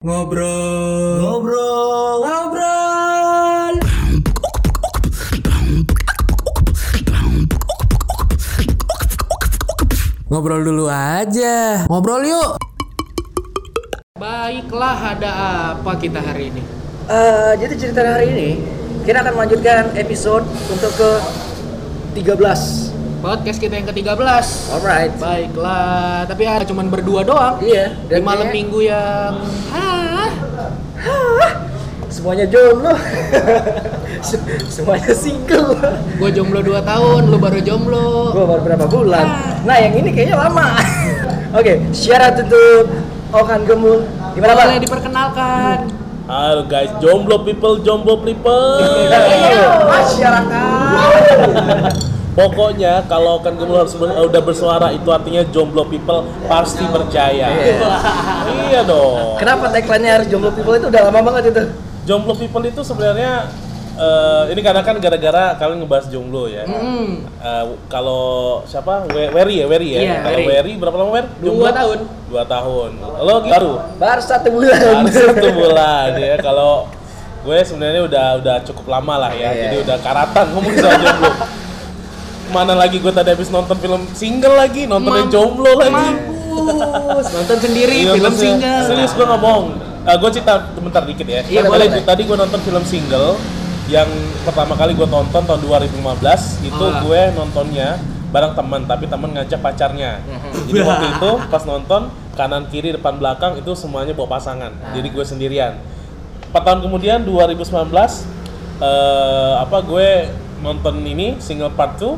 Ngobrol. Ngobrol. Ngobrol. Ngobrol dulu aja. Ngobrol yuk. Baiklah, ada apa kita hari ini? Eh, jadi cerita hari ini kita akan melanjutkan episode untuk ke 13. Podcast kita yang ke-13. Alright. Baiklah, tapi ya cuman berdua doang. Iya. Di malam minggu yang? Semuanya jomblo. Se- semuanya single. Gue jomblo 2 tahun, lu baru jomblo. Gua baru berapa bulan. Nah, yang ini kayaknya lama. Oke, syarat untuk Okan Gemul. Gimana, Pak? Boleh diperkenalkan. Halo guys, jomblo people, jomblo people. Masyarakat. Pokoknya kalau kan gemul harus udah bersuara itu artinya jomblo people pasti berjaya. iya dong. Kenapa tagline-nya harus jomblo people itu udah lama banget itu? Jomblo people itu sebenarnya eh, ini karena kan gara-gara kalian ngebahas jomblo ya. Hmm. Eh, kalau siapa? We- Wery ya, Wery ya. Iya, kalau Wery. Wery berapa lama Wer? Dua tahun. Dua tahun. Lo baru? Baru satu bulan. Baru satu bulan ya. Kalau gue sebenarnya udah udah cukup lama lah ya. Iya. Jadi udah karatan ngomong soal jomblo. Mana lagi gue tadi habis nonton film single lagi, nontonnya Mam- jomblo lagi. Mampus. Nonton sendiri Iya, film maksudnya- single. Serius gue ngomong. gue cerita bentar dikit ya. Iya, Tadi- boleh. Tadi gue nonton film single yang pertama kali gue tonton tahun 2015 itu Ah. gue nontonnya bareng teman tapi teman ngajak pacarnya. Mhm. Jadi waktu itu pas nonton kanan kiri depan belakang itu semuanya bawa pasangan. Ah. Jadi gue sendirian. 4 tahun kemudian 2019 eh, apa gue nonton ini single part 2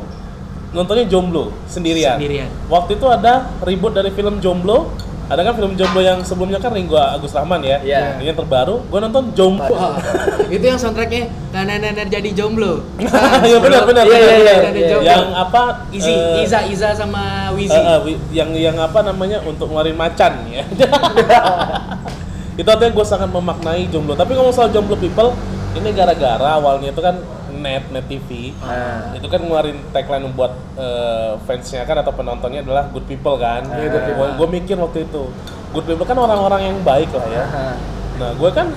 nontonnya jomblo sendirian. Sendirian. Waktu itu ada ribut dari film Jomblo. Ada kan film Jomblo yang sebelumnya kan Ringo Agus Rahman ya. Iya. Ini yang terbaru. Gue nonton Jomblo. Wah, itu yang soundtracknya nenek-nenek jadi jomblo. Iya benar benar. Iya, iya, benar, iya, iya. Yang apa? Izi, eh, Iza, Iza sama Wizi. eh, wi- yang yang apa namanya untuk ngeluarin macan ya. itu artinya gue sangat memaknai jomblo. Tapi ngomong soal jomblo people, ini gara-gara awalnya itu kan net net TV Nah. itu kan ngeluarin tagline buat eh, fansnya kan atau penontonnya adalah good people kan. Iya, good people. Gue mikir waktu itu good people kan orang-orang yang baik lah ya. Aha. Nah gue kan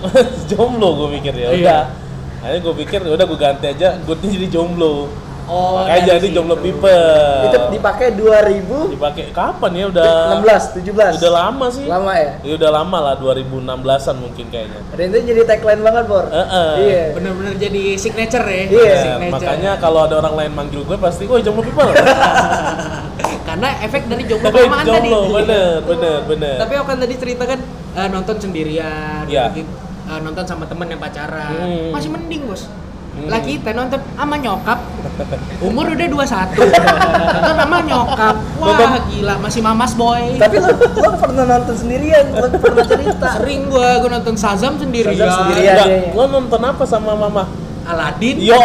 jomblo gue mikir ya Iya. udah. Akhirnya gue pikir ya udah gue ganti aja goodnya jadi jomblo. Oh, Makanya jadi jomblo people. Itu dipakai 2016, dipakai kapan ya udah 17. udah lama sih. Lama ya? Ya udah lama lah 2016-an mungkin kayaknya. Dan itu jadi tagline banget, Bor. Heeh. Iya. Bener-bener jadi signature ya. Iya. Nah, Signature. makanya kalau ada orang lain manggil gue pasti, "Woi, jomblo people." karena efek dari jomblo Tapi kelamaan tadi. jomblo, bener, bener, bener. Tapi Okan tadi cerita kan eh, nonton sendirian, Iya. gitu. Eh, nonton sama temen yang pacaran, Hmm. masih mending bos. Hmm. Lagi kita nonton sama nyokap, umur udah 21 Nonton sama nyokap, wah Nonton- gila masih mamas boy. Tapi lo, lo pernah nonton sendirian, lo pernah cerita. Sering gua, gua nonton Shazam sendirian. Shazam sendirian. Enggak, iya, iya. lo nonton apa sama mama? Aladin. Yo.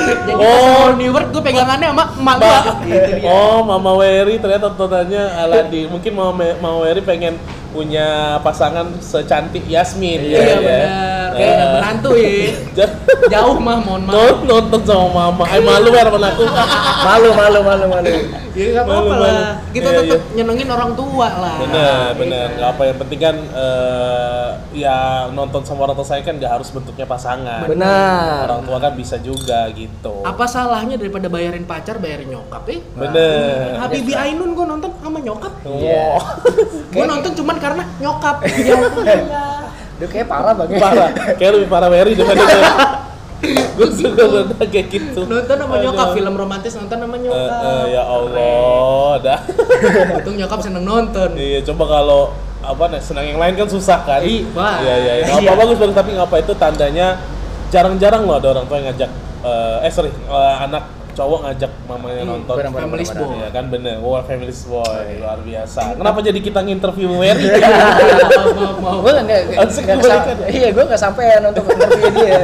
Jadi Oh. mau New World gua pegangannya sama emak gua. Gitu. Oh, Mama Wery ternyata tontonannya Aladin. Mungkin Mama, Mama Wery pengen punya pasangan secantik Yasmin. Iya, ya, benar. Kayak Eh, menantu ya. Jauh mah mohon maaf. Non- nonton sama mama. Eh malu ya temen aku. Malu, malu, malu, malu. Ya nggak apa-apa lah. Kita Iya, tetap iya. nyenengin orang tua lah. Bener, bener. Gak apa yang penting kan eh, ya nonton sama orang tua saya kan gak harus bentuknya pasangan. Benar. Orang tua kan bisa juga gitu. Apa salahnya daripada bayarin pacar bayarin nyokap eh? Bener. Habibie Ainun gue nonton sama nyokap. Iya. Gue nonton cuman karena nyokap. Ya Duh, kayak parah banget. parah. Kayak lebih parah Wery daripada gue. gue suka nonton kayak gitu. Nonton sama nyokap Aduh. film romantis nonton sama Eh, nyokap. eh, ya Allah, dah. Untung nyokap seneng nonton. Iya, coba kalau apa nih senang yang lain kan susah kan. Iya, wah. Iya, iya. iya. Nggak apa bagus bagus tapi ngapa itu tandanya jarang-jarang loh ada orang tua yang ngajak eh eh sorry, eh, anak cowok ngajak mamanya Hmm, nonton. benar, benar, Family's benar, boy. Iya kan bener, wow family's boy, luar biasa. Kenapa jadi kita nginterview Wery? Maaf. gue nggak kan? iya gue nggak sampean untuk interview dia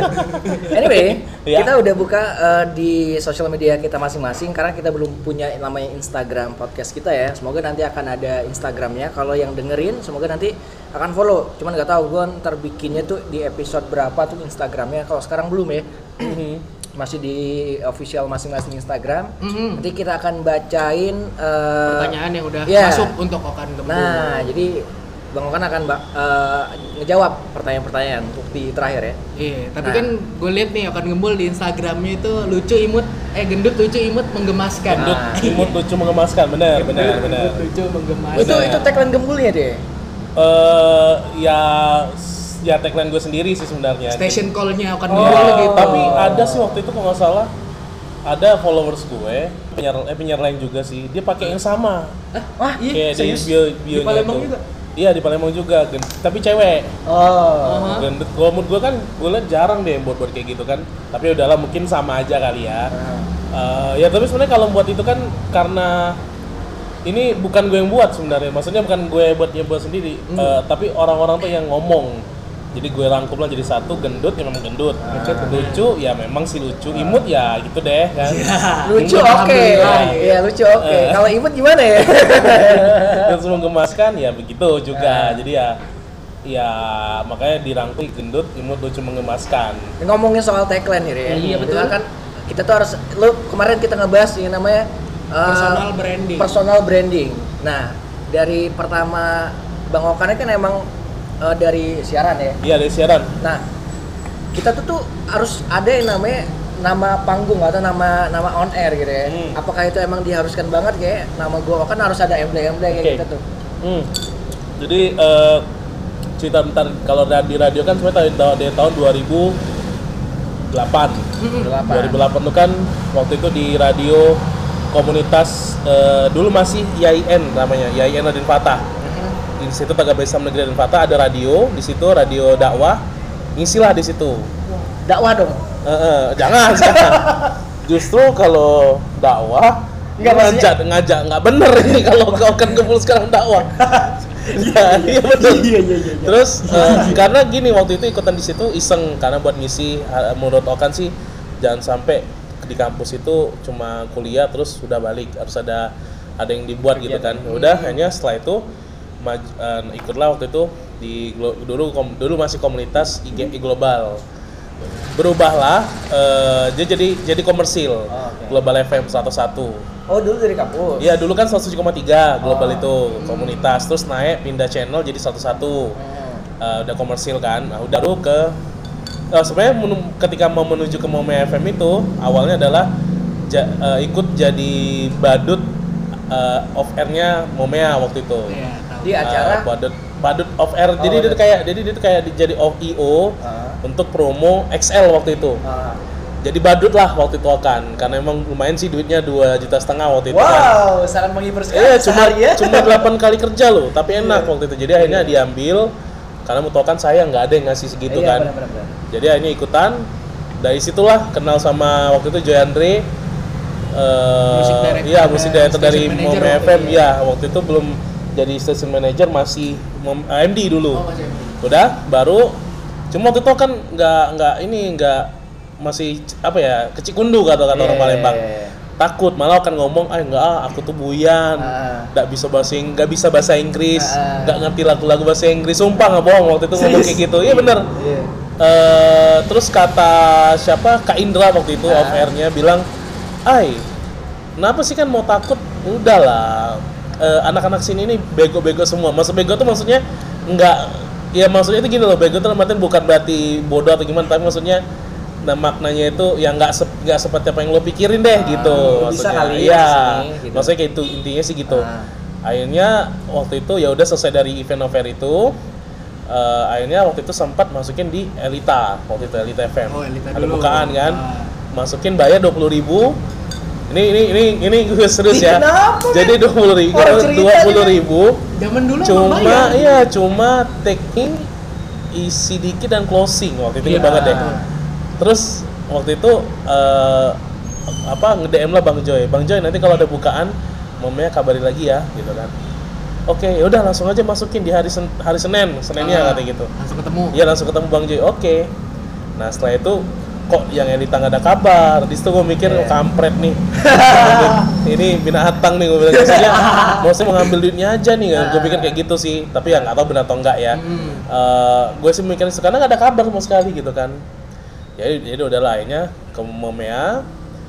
anyway Iya. kita udah buka eh, di sosial media kita masing-masing karena kita belum punya namanya Instagram podcast kita ya semoga nanti akan ada Instagramnya kalau yang dengerin semoga nanti akan follow cuman nggak tahu gue ntar bikinnya tuh di episode berapa tuh Instagramnya kalau sekarang belum ya masih di official masing-masing Instagram. Mhm. Nanti kita akan bacain eh, Pertanyaan yang udah Iya. masuk untuk Okan Gembul. Nah, jadi Bang Okan akan eh, ngejawab pertanyaan-pertanyaan untuk di terakhir ya. Iya, tapi Nah. kan gue lihat nih Okan Gembul di Instagramnya itu lucu imut, eh gendut lucu imut menggemaskan. Gendut, Nah. imut, lucu, mengemaskan, benar, benar, benar. gendut, lucu menggemaskan. Itu itu tagline gembulnya deh. Eh, ya, ya tagline gue sendiri sih sebenarnya. Station call-nya Okan Oh. Gembul gitu. Tapi ada sih waktu itu kalau nggak salah ada followers gue penyiar eh penyiar lain juga sih dia pakai yang sama Wah, Iya, kayak di serius? bio Di Palembang juga? iya di Palembang juga Gen- tapi cewek Oh. Hah? dan kalau menurut gue kan gue liat jarang deh buat buat kayak gitu kan tapi udahlah mungkin sama aja kali ya Eh, ya tapi sebenarnya kalau buat itu kan karena ini bukan gue yang buat sebenarnya maksudnya bukan gue buat yang buat sendiri Eh, tapi orang-orang tuh yang ngomong jadi gue rangkum lah jadi satu gendut ya memang gendut lucu ya memang sih lucu imut ya gitu deh kan Lucu Imut, oke. alhamdulillah. Iya, lucu oke. Eh. Kalau imut gimana ya? dan semua gemaskan ya begitu juga jadi ya ya makanya dirangkum gendut imut lucu mengemaskan Ngomongin soal tagline nih, ya. Iya, betul. Kan kita tuh harus lu kemarin kita ngebahas yang namanya uh, Personal branding. Personal branding. Nah, dari pertama Bang Okan kan emang uh, dari siaran ya. iya dari siaran Nah, kita tuh tuh harus ada yang namanya nama panggung atau nama nama on air gitu ya. Hmm. Apakah itu emang diharuskan banget kayak nama gua kan harus ada emblem-emblem kayak Oke. gitu tuh. Hmm. Jadi eh, cerita bentar kalau di radio kan sebenarnya tahun dari tahun 2008. Mm-mm. 2008 itu kan waktu itu di radio komunitas eh, dulu masih IAIN namanya, IAIN Radin Fatah. Di situ Tagaba Islam Negeri Radin Fatah ada radio, di situ radio dakwah. Ngisilah di situ. Dakwah dong. Eh, eh, jangan, jangan. Justru kalau dakwah Nggak, ngajak ngajak nggak bener ini kalau kau kan kumpul sekarang dakwah. Iya, iya betul. Iya, iya, iya. Terus eh, karena gini waktu itu ikutan di situ iseng karena buat ngisi eh, menurut Okan sih jangan sampai di kampus itu cuma kuliah terus sudah balik harus ada ada yang dibuat gitu kan. Udah hanya setelah itu maj- eh, ikutlah waktu itu di dulu kom- dulu masih komunitas IG global. Berubahlah dia jadi jadi komersil. Oke. Global FM 101 Oh, dulu dari kampus. Iya dulu kan 107,3 global itu komunitas. Terus naik pindah channel jadi 101 Hmm. Eh, udah komersil kan? Nah, udah lu ke eh, sebenarnya ketika mau menuju ke Mome FM itu awalnya adalah ja- eh, ikut jadi badut eh, off airnya Momea waktu itu. Iya. Di acara Eh, badut badut off air Oh, jadi badut. tuh kayak jadi dia tuh kayak di- jadi off IO Ah. untuk promo XL waktu itu Ah. jadi badut lah waktu itu kan karena emang lumayan sih duitnya dua juta setengah waktu itu kan Wow, sangat menghibur sekali. Iya, cuma ya. cuma 8 kali kerja loh, tapi enak waktu itu. Jadi akhirnya diambil karena mau tau kan saya nggak ada yang ngasih segitu Iya, kan. benar, benar. Jadi akhirnya ikutan. Dari situlah kenal sama waktu itu Joy Andre. eh, Musik director iya, dan musik director dari waktu FM. itu. Ya, waktu itu belum jadi station manager masih Mom- AMD dulu. Oh, Mas Emil. Udah, baru cuma waktu itu kan nggak nggak ini nggak masih apa ya kecikundu kata kata orang Iya. Palembang takut malah akan ngomong ah enggak ah aku tuh buyan Ah. nggak bisa bahasa nggak bisa bahasa Inggris Ah. nggak ngerti lagu-lagu bahasa Inggris sumpah nggak bohong waktu itu ngomong kayak gitu iya bener Iya. Eh, terus kata siapa Kak Indra waktu itu Ah. off airnya bilang Ai kenapa sih kan mau takut udahlah Eh, anak-anak sini ini bego-bego semua maksud bego tuh maksudnya nggak ya maksudnya itu gini loh bego tuh artinya bukan berarti bodoh atau gimana tapi maksudnya nah maknanya itu yang nggak sep- nggak seperti apa yang lo pikirin deh gitu Ah, bisa maksudnya kali ya iya gitu. maksudnya kayak itu intinya sih gitu Ah. akhirnya waktu itu ya udah selesai dari event fair itu eh, akhirnya waktu itu sempat masukin di Elita waktu itu Elita FM Oh, Elita ada dulu. bukaan kan Ah. masukin bayar dua puluh ribu ini ini ini ini gue serius ya. Kenapa, jadi dua puluh ribu dua puluh ribu Zaman dulu cuma bayar. iya cuma taking isi dikit dan closing. Waktu itu ingat banget deh terus waktu itu eh, apa nge DM lah Bang Joy. Bang Joy nanti kalau ada bukaan momenya kabarin lagi ya gitu kan. Oke ya udah langsung aja masukin di hari Sen- hari Senin Seninnya Ah, katanya gitu. Langsung ketemu. Iya langsung ketemu Bang Joy. Oke. Nah setelah itu kok yang Elita nggak ada kabar. Di situ gue mikir Iya. oh, kampret nih. ini binatang nih gue bilang maksudnya. Mau ngambil duitnya aja nih. Gue pikir kayak gitu sih. Tapi ya nggak tahu benar atau enggak ya. Hmm. Eh, gue sih mikirnya karena nggak ada kabar sama sekali gitu kan. Jadi jadi udahlah akhirnya ke Momea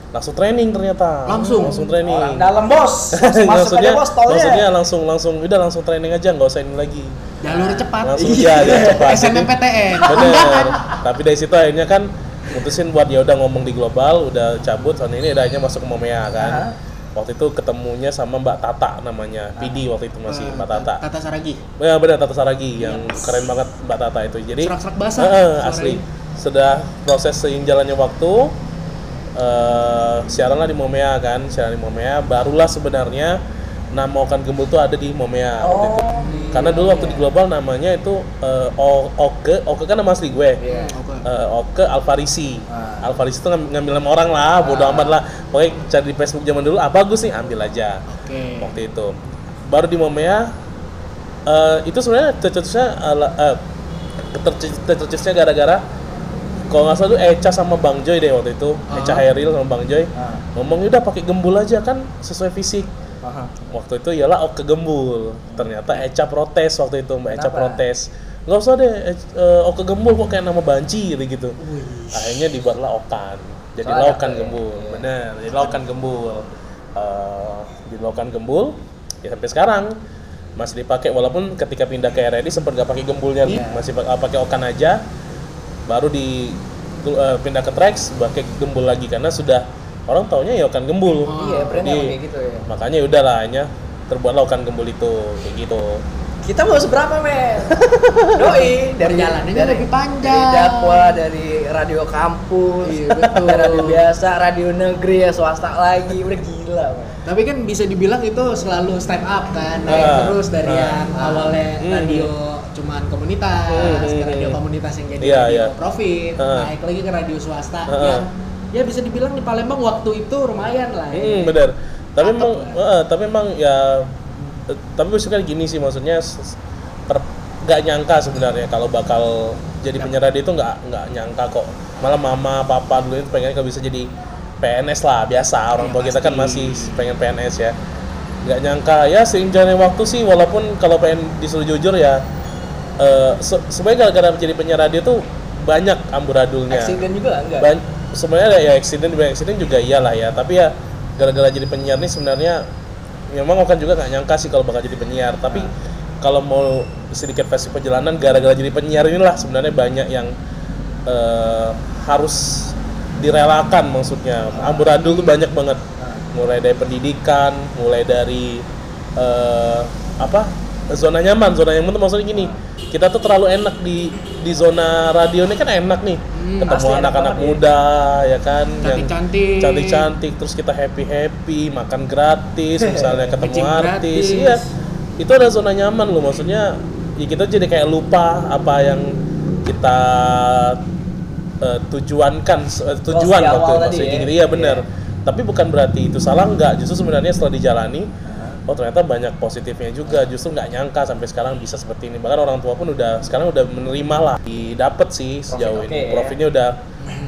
langsung training ternyata Langsung? langsung training Orang dalam bos. Langsung maksudnya bos tolnya. maksudnya langsung langsung udah langsung training aja nggak usah ini lagi jalur cepat langsung iya ya cepat SNMPTN bener tapi dari situ akhirnya kan mutusin buat ya udah ngomong di global udah cabut tahun ini udah masuk ke Momea kan. Waktu itu ketemunya sama Mbak Tata namanya PD waktu itu masih Mbak Tata. Tata Saragi. Ya benar Tata Saragi yang keren banget Mbak Tata itu. Jadi Serak-serak basah suaranya. asli. Sudah proses seiring jalannya waktu eh siaran lah di Momea kan. Siaran di Momea barulah sebenarnya nama Okan Gembul tuh ada di Momea. Waktu itu Oh, karena dulu waktu di global namanya itu O- Oke Oke kan nama asli gue. Iya. Oke. Eh, Oke Alfarisi. Ah. Alfarisi itu ngam- ngambil nama orang lah bodo amat lah. Pokoknya cari di Facebook zaman dulu ah bagus nih ambil aja. Oke. Waktu itu. Baru di Momea eh, itu sebenarnya tercetusnya eh, terce- tercetusnya gara-gara kalau nggak salah tuh Eca sama Bang Joy deh waktu itu. Eca Hairil sama Bang Joy. Ah. ngomong udah pakai gembul aja kan sesuai fisik Aha. waktu itu ialah Oke Gembul. Ternyata Eca protes waktu itu Mbak Eca Kenapa? protes. Nggak usah deh eh, Oke Gembul kok kayak nama banci gitu. Gitu akhirnya dibuatlah Okan. Jadi Soalnya Okan apa ya? Gembul. Iya. benar jadi Okan Gembul. Eh, di Okan Gembul ya sampai sekarang. Masih dipakai walaupun ketika pindah ke RRI sempat nggak pakai gembulnya. Iya. masih ah, pakai Okan aja. Baru di eh, pindah ke Trax pakai gembul lagi. Karena sudah orang taunya ya Okan Gembul Iya, brandnya Jadi, kayak gitu ya. makanya udah lah hanya terbuatlah Okan Gembul itu kayak gitu Kita mau seberapa men? Doi dari Perjalanannya lebih panjang. Dari dakwah, dari radio kampus, Iya, betul. dari radio biasa, radio negeri ya swasta lagi, udah gila men. Tapi kan bisa dibilang itu selalu step up kan, naik Ah. terus dari Ah. yang awalnya Hmm. radio cuman komunitas, Hmm. ke radio komunitas yang jadi Iya, radio iya. profit, Ah. naik lagi ke radio swasta Ah. yang ya bisa dibilang di Palembang waktu itu lumayan lah. ya. Hmm, bener. Tapi emang, eh, tapi emang ya, eh, tapi maksudnya gini sih, maksudnya per, nggak nyangka sebenarnya kalau bakal jadi penyiar radio itu nggak nggak nyangka kok. Malah mama, papa dulu itu pengen kalau bisa jadi PNS lah, biasa orang Ya, tua kita kan masih pengen PNS ya. Nggak nyangka ya seiring jalannya waktu sih, walaupun kalau pengen disuruh jujur ya, eh, se- sebenarnya gara-gara jadi penyiar radio tuh banyak amburadulnya Accident juga enggak? ban sebenarnya ada ya accident banyak accident juga iyalah ya. Tapi ya gara-gara jadi penyiar nih sebenarnya memang Okan juga nggak nyangka sih kalau bakal jadi penyiar. Tapi kalau mau sedikit versi perjalanan gara-gara jadi penyiar inilah sebenarnya banyak yang eh, harus direlakan maksudnya. Amburadul tuh banyak banget. Mulai dari pendidikan mulai dari eh, apa zona nyaman zona nyaman tuh maksudnya gini kita tuh terlalu enak di di zona radio ini kan enak nih Hmm, ketemu anak-anak ya. muda ya kan Cantik-cantik. cantik-cantik terus kita happy happy makan gratis misalnya ketemu artis iya itu ada zona nyaman loh maksudnya ya kita jadi kayak lupa apa yang kita eh, tujuankan eh, tujuan awal waktu maksudnya ya. gitu iya benar tapi bukan berarti itu salah enggak justru sebenarnya setelah dijalani oh ternyata banyak positifnya juga. Justru nggak nyangka sampai sekarang bisa seperti ini. Bahkan orang tua pun udah sekarang udah menerima lah. Didapet sih sejauh oke ini. ya. profitnya udah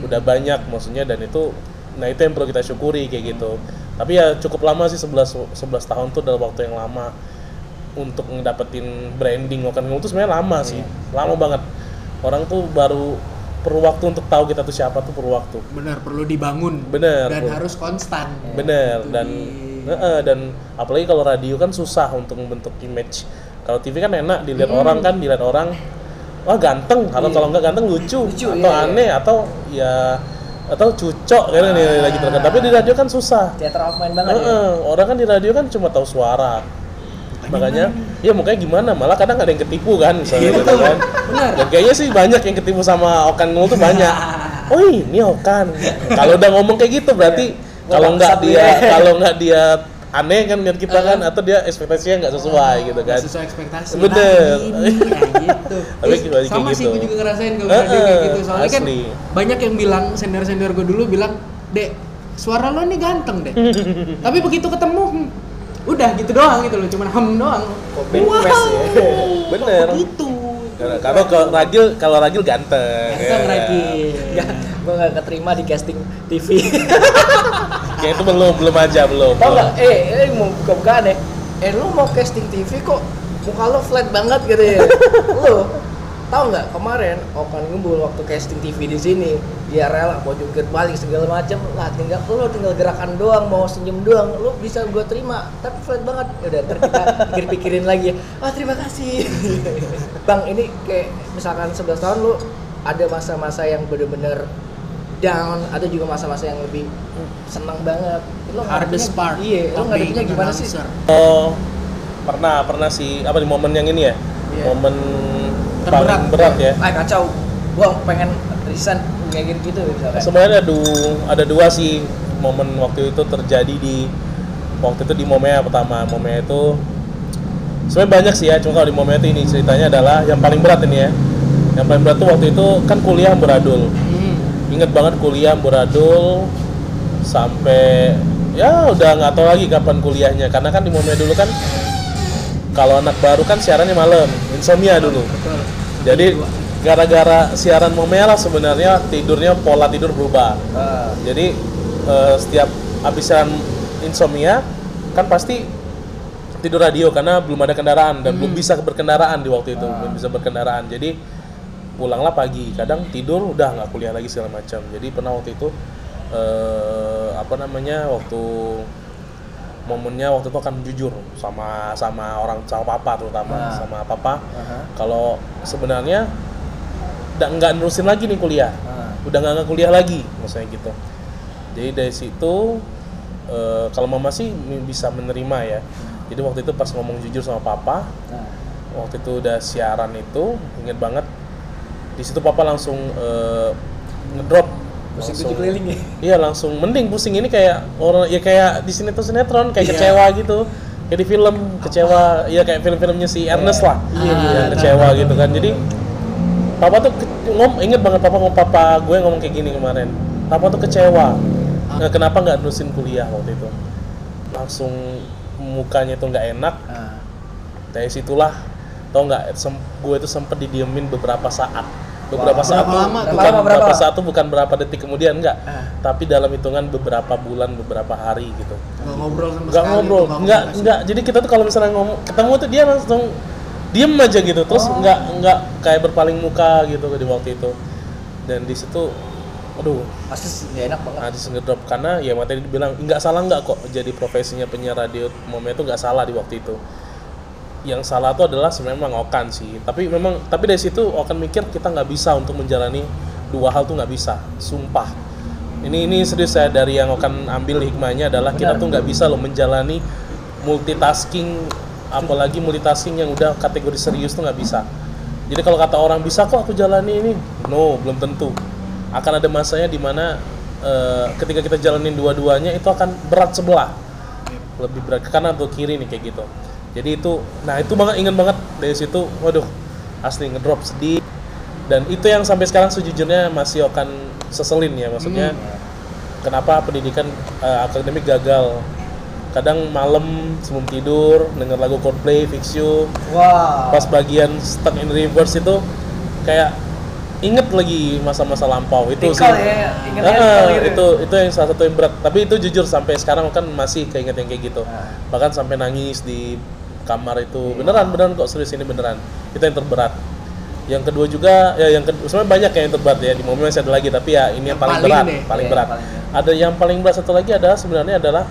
udah banyak maksudnya. Dan itu nah itu yang perlu kita syukuri kayak gitu. Tapi ya cukup lama sih 11 11 tahun tuh dalam waktu yang lama untuk ngedapetin branding Okan Gembul tuh sebenarnya lama sih. Lama banget. Orang tuh baru perlu waktu untuk tahu kita tuh siapa tuh perlu waktu. Benar perlu dibangun. Bener, Dan Bu. harus konstan. bener Itu dan di- Heeh, dan apalagi kalau radio kan susah untuk membentuk image. Kalau TV kan enak dilihat orang kan dilihat orang wah ganteng atau kalau nggak ganteng lucu, Lucu, atau iya, iya. aneh atau ya atau cucok kan nih lagi terkenal. Tapi di radio kan susah. Theater of mind banget ya. Heeh, orang kan di radio kan cuma tahu suara. Makanya ya mukanya gimana? Malah kadang ada yang ketipu kan misalnya gitu kan. Benar. dan kayaknya sih banyak yang ketipu sama Okan Gembul tuh banyak. Oh ini Okan. Kalau udah ngomong kayak gitu berarti Iya. Kalau Nggak dia dia. kalau nggak dia aneh kan lihat kita kan atau dia ekspektasinya nggak sesuai gitu kan sesuai ekspektasi Bener. Nah, ini kayak gitu Tapi Eh, sama sih gitu. gue juga ngerasain kalau kayak gitu soalnya kan asli. banyak yang bilang senior-senior gue dulu bilang dek suara lo nih ganteng deh tapi begitu ketemu hmm, udah gitu doang gitu loh cuman hem doang Copy paste ya. Bener. gitu Karena- kalau ke Ragil kalau Ragil ganteng ganteng ya. lagi Enggak, gue gak keterima di casting TV. ya itu belum belum aja belum Tau belum. gak? Eh, eh mau buka-bukaan ya. Eh, lu mau casting TV kok muka lo flat banget gitu ya? lu tahu nggak kemarin Okan Gembul waktu casting TV di sini dia rela mau jungkir balik segala macam lah tinggal lo tinggal gerakan doang mau senyum doang lo bisa gue terima tapi flat banget udah ntar kita pikir-pikirin lagi ya ah terima kasih bang ini kayak misalkan 11 tahun lo ada masa-masa yang bener-bener down ada juga masa-masa yang lebih senang banget lo Hardest part. iya lo ngadepinnya gimana sih. Oh, pernah pernah sih apa di momen yang ini ya? Iya. Momen Terberat. berat ya. ah kacau gua pengen resign kayak gitu gitu misalkan Sebenarnya ada du- ada dua sih momen waktu itu terjadi di waktu itu di Momea pertama. Momea itu sebenarnya banyak sih ya, cuma kalau di Momea itu ini ceritanya adalah yang paling berat ini ya. Yang paling berat tuh waktu itu kan kuliah beradul. Hmm. Ingat banget kuliah beradul sampai ya udah nggak tahu lagi kapan kuliahnya karena kan di Momea dulu kan kalau anak baru kan siarannya malam insomnia dulu. Jadi gara-gara siaran Momea lah sebenarnya tidurnya pola tidur berubah. Ah, jadi eh, setiap habis siaran insomnia kan pasti tidur radio karena belum ada kendaraan dan belum bisa berkendaraan di waktu itu belum bisa berkendaraan. Jadi pulanglah pagi. Kadang tidur udah nggak kuliah lagi segala macam. Jadi pernah waktu itu eh, apa namanya waktu momennya waktu itu akan jujur sama sama orang sama papa terutama Ah. sama papa. Aha, kalau sebenarnya nggak nggak nerusin lagi nih kuliah. Ah. udah nggak kuliah lagi maksudnya gitu. Jadi dari situ eh, kalau mama sih bisa menerima ya. Jadi waktu itu pas ngomong jujur sama papa Nah, waktu itu udah siaran itu inget banget. Di situ papa langsung eh, ngedrop musik langsung- tujuh keliling ya. Iya langsung. Mending pusing ini kayak orang ya kayak di sinetron sinetron kayak Iya. kecewa gitu. Kayak di film kecewa. Ya kayak film-filmnya si Ernest lah. Iya, iya, yang iya. kecewa gitu kan. Jadi papa tuh ngom inget banget papa ngomong papa gue ngomong kayak gini kemarin. Papa tuh kecewa. Nah, kenapa nggak terusin kuliah waktu itu? Langsung mukanya tuh nggak enak. Ah, dari situlah tau nggak gue itu sempet didiemin beberapa saat beberapa Wah. saat Berapa lama bukan Berapa, berapa? beberapa saat tuh bukan berapa detik kemudian enggak. Ah. tapi dalam hitungan beberapa bulan beberapa hari gitu. Nggak ngobrol sama nggak sekali ngobrol. nggak nggak jadi kita tuh kalau misalnya ngomong ketemu tuh dia langsung diem aja gitu. Terus Oh. nggak nggak kayak berpaling muka gitu di waktu itu. Dan di situ aduh. Pasti sih nggak enak banget. Hadis ngedrop karena ya materi dibilang nggak salah nggak kok jadi profesinya penyiar radio momen itu nggak salah di waktu itu yang salah itu adalah sebenarnya memang Okan sih. Tapi memang tapi dari situ Okan mikir kita nggak bisa untuk menjalani dua hal tuh nggak bisa. Sumpah. Ini ini serius saya dari yang Okan ambil hikmahnya adalah kita tuh nggak bisa loh menjalani multitasking apalagi multitasking yang udah kategori serius tuh nggak bisa. Jadi kalau kata orang bisa kok aku jalani ini? No belum tentu. Akan ada masanya di mana eh, ketika kita jalanin dua-duanya itu akan berat sebelah. Lebih berat ke kanan atau kiri nih kayak gitu jadi itu nah itu banget ingat banget dari situ waduh asli ngedrop sedih. Dan itu yang sampai sekarang sejujurnya masih akan seselin ya maksudnya kenapa pendidikan eh, akademik gagal? Kadang malam sebelum tidur denger lagu Coldplay, Fix You wah pas bagian stuck in reverse itu kayak inget lagi masa-masa lampau. Itu sih. Tikal ya ingat Ah, gitu. itu itu yang salah satu yang berat. Tapi itu jujur sampai sekarang kan masih keinget yang kayak gitu. Ah. bahkan sampai nangis di kamar itu beneran beneran kok serius ini beneran. Itu yang terberat. Yang kedua juga ya yang kedua sebenarnya banyak yang terberat ya di momen masih ada lagi tapi ya ini yang, Yang paling, paling berat deh. paling Iya, berat. paling ada yang paling berat satu lagi adalah sebenarnya adalah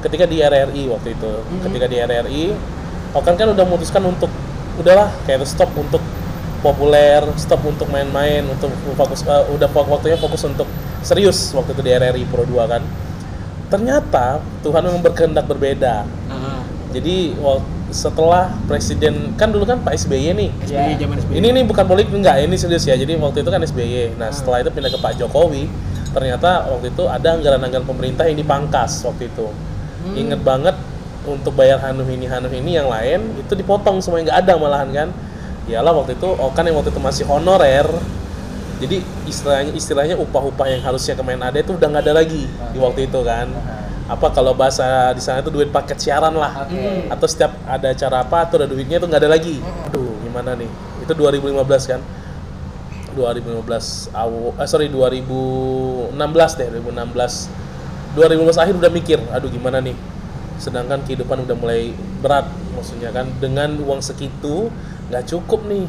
ketika di RRI waktu itu. Ketika di RRI Okan kan udah memutuskan untuk udahlah kayak stop untuk populer stop untuk main-main untuk fokus eh, udah waktunya fokus untuk serius waktu itu di RRI Pro 2 kan. Ternyata Tuhan memang berkehendak berbeda. Ah, jadi wak- setelah presiden kan dulu kan Pak SBY nih. SBY zaman SBY. ini nih bukan politik enggak ini serius ya. Jadi waktu itu kan SBY nah setelah itu pindah ke Pak Jokowi. Ternyata waktu itu ada anggaran-anggaran pemerintah yang dipangkas waktu itu. Inget banget untuk bayar Hanum ini Hanum ini yang lain itu dipotong semuanya nggak ada malahan kan? Iyalah waktu itu Okan yang waktu itu masih honorer. Jadi istilahnya istilahnya upah-upah yang harusnya kemen ada itu udah nggak ada lagi di waktu itu kan apa kalau bahasa di sana itu duit paket siaran lah. Oke. atau setiap ada acara apa atau ada duitnya itu nggak ada lagi. Aduh gimana nih? Itu 2015 kan? 2015 aw eh, sorry 2016 deh 2016 2015 akhir udah mikir aduh gimana nih? Sedangkan kehidupan udah mulai berat maksudnya kan dengan uang segitu nggak cukup nih.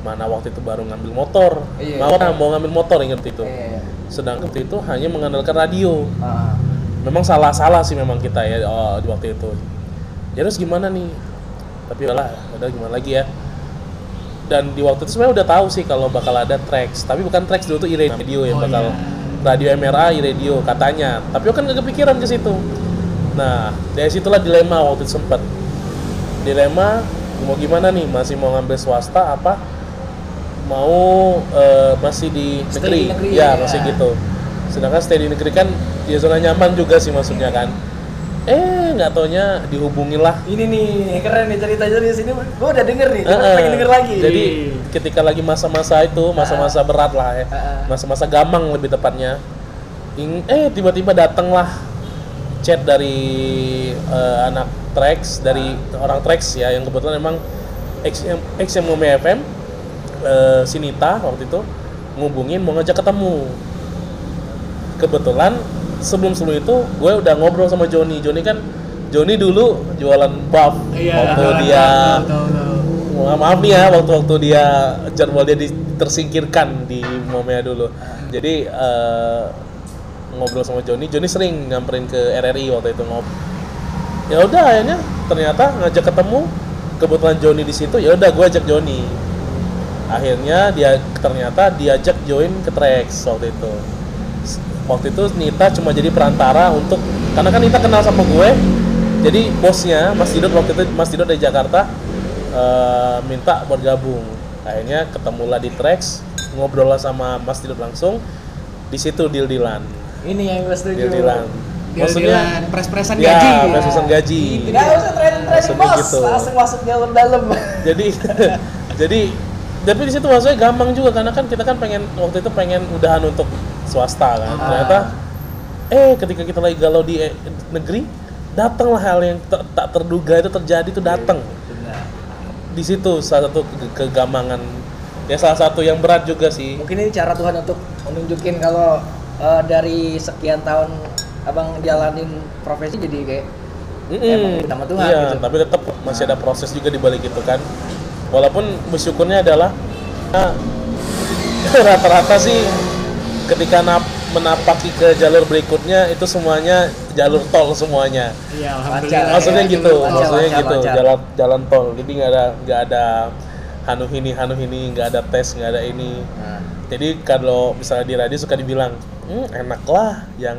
Mana waktu itu baru ngambil motor. Iya. mau mau ngambil motor inget itu. Iya. sedangkan waktu itu hanya mengandalkan radio. Ah. Memang salah-salah sih memang kita ya oh, di waktu itu. Ya terus gimana nih? Tapi udahlah udah gimana lagi ya. Dan di waktu itu sebenarnya udah tahu sih kalau bakal ada tracks tapi bukan tracks dulu tuh radio yang Oh, bakal iya. radio MRA radio katanya. Tapi kan nggak kepikiran ke situ. Nah dari situlah dilema waktu itu sempet. Dilema mau gimana nih? Masih mau ngambil swasta apa? Mau eh, masih di negeri, negeri, ya, ya. masih gitu sedangkan stay di negeri kan di zona nyaman juga sih maksudnya kan eh nggak taunya dihubungin lah Ini nih keren nih cerita dari sini. Gue udah denger nih, cuma Heeh. pengen denger lagi. Jadi ketika lagi masa-masa itu, masa-masa berat lah ya, masa-masa gamang lebih tepatnya. ing- eh tiba-tiba datanglah chat dari eh, anak Trax, dari orang Trax ya, yang kebetulan emang yang mau FM, eh, Sinita waktu itu ngubungin mau ngajak ketemu. Kebetulan sebelum sebelum itu gue udah ngobrol sama Joni. Joni kan Joni dulu jualan buff Iya. waktu tahu, dia tahu, tahu, tahu. Maaf nih ya waktu-waktu dia jadwal dia di- tersingkirkan di Momea dulu. Jadi eh, ngobrol sama Joni, Joni sering nyamperin ke RRI waktu itu ngob. Ya udah akhirnya ternyata ngajak ketemu kebetulan Joni di situ ya udah gue ajak Joni. Akhirnya dia ternyata diajak join ke Trax waktu itu. Waktu itu Nita cuma jadi perantara untuk karena kan Nita kenal sama gue. Jadi bosnya Mas Didot waktu itu Mas Didot dari Jakarta eh, minta buat gabung. Akhirnya ketemulah di Trax, ngobrol lah sama Mas Didot langsung. Di situ deal-dealan. Ini yang gue setuju. Deal-dealan. Deal-dealan, pres-presan ya, gaji. pres-presan gaji. Gak usah training training Maksudnya bos, gitu. langsung masuk dalam-dalam. jadi jadi tapi di situ maksudnya gampang juga karena kan kita kan pengen waktu itu pengen udahan untuk swasta kan Ah. ternyata eh ketika kita lagi galau di eh, negeri datanglah hal yang ter- tak terduga itu terjadi itu datang di situ salah satu ke- kegamangan ya salah satu yang berat juga sih Mungkin ini cara Tuhan untuk menunjukin kalau eh, dari sekian tahun abang jalanin profesi jadi kayak Mm-mm. Emang sama Tuhan Iya, gitu. tapi tetap masih ada proses juga di balik itu kan. Walaupun bersyukurnya adalah nah, rata-rata sih ketika nap- menapaki ke jalur berikutnya itu semuanya jalur tol semuanya. Iya, Lancar. alhamdulillah. Maksudnya ya, gitu, lancar, maksudnya lancar, gitu, lancar. jalan jalan tol. Jadi nggak ada nggak ada hanu ini hanu ini nggak ada tes nggak ada ini. Nah, Jadi kalau misalnya di radio suka dibilang, hmm, enak lah yang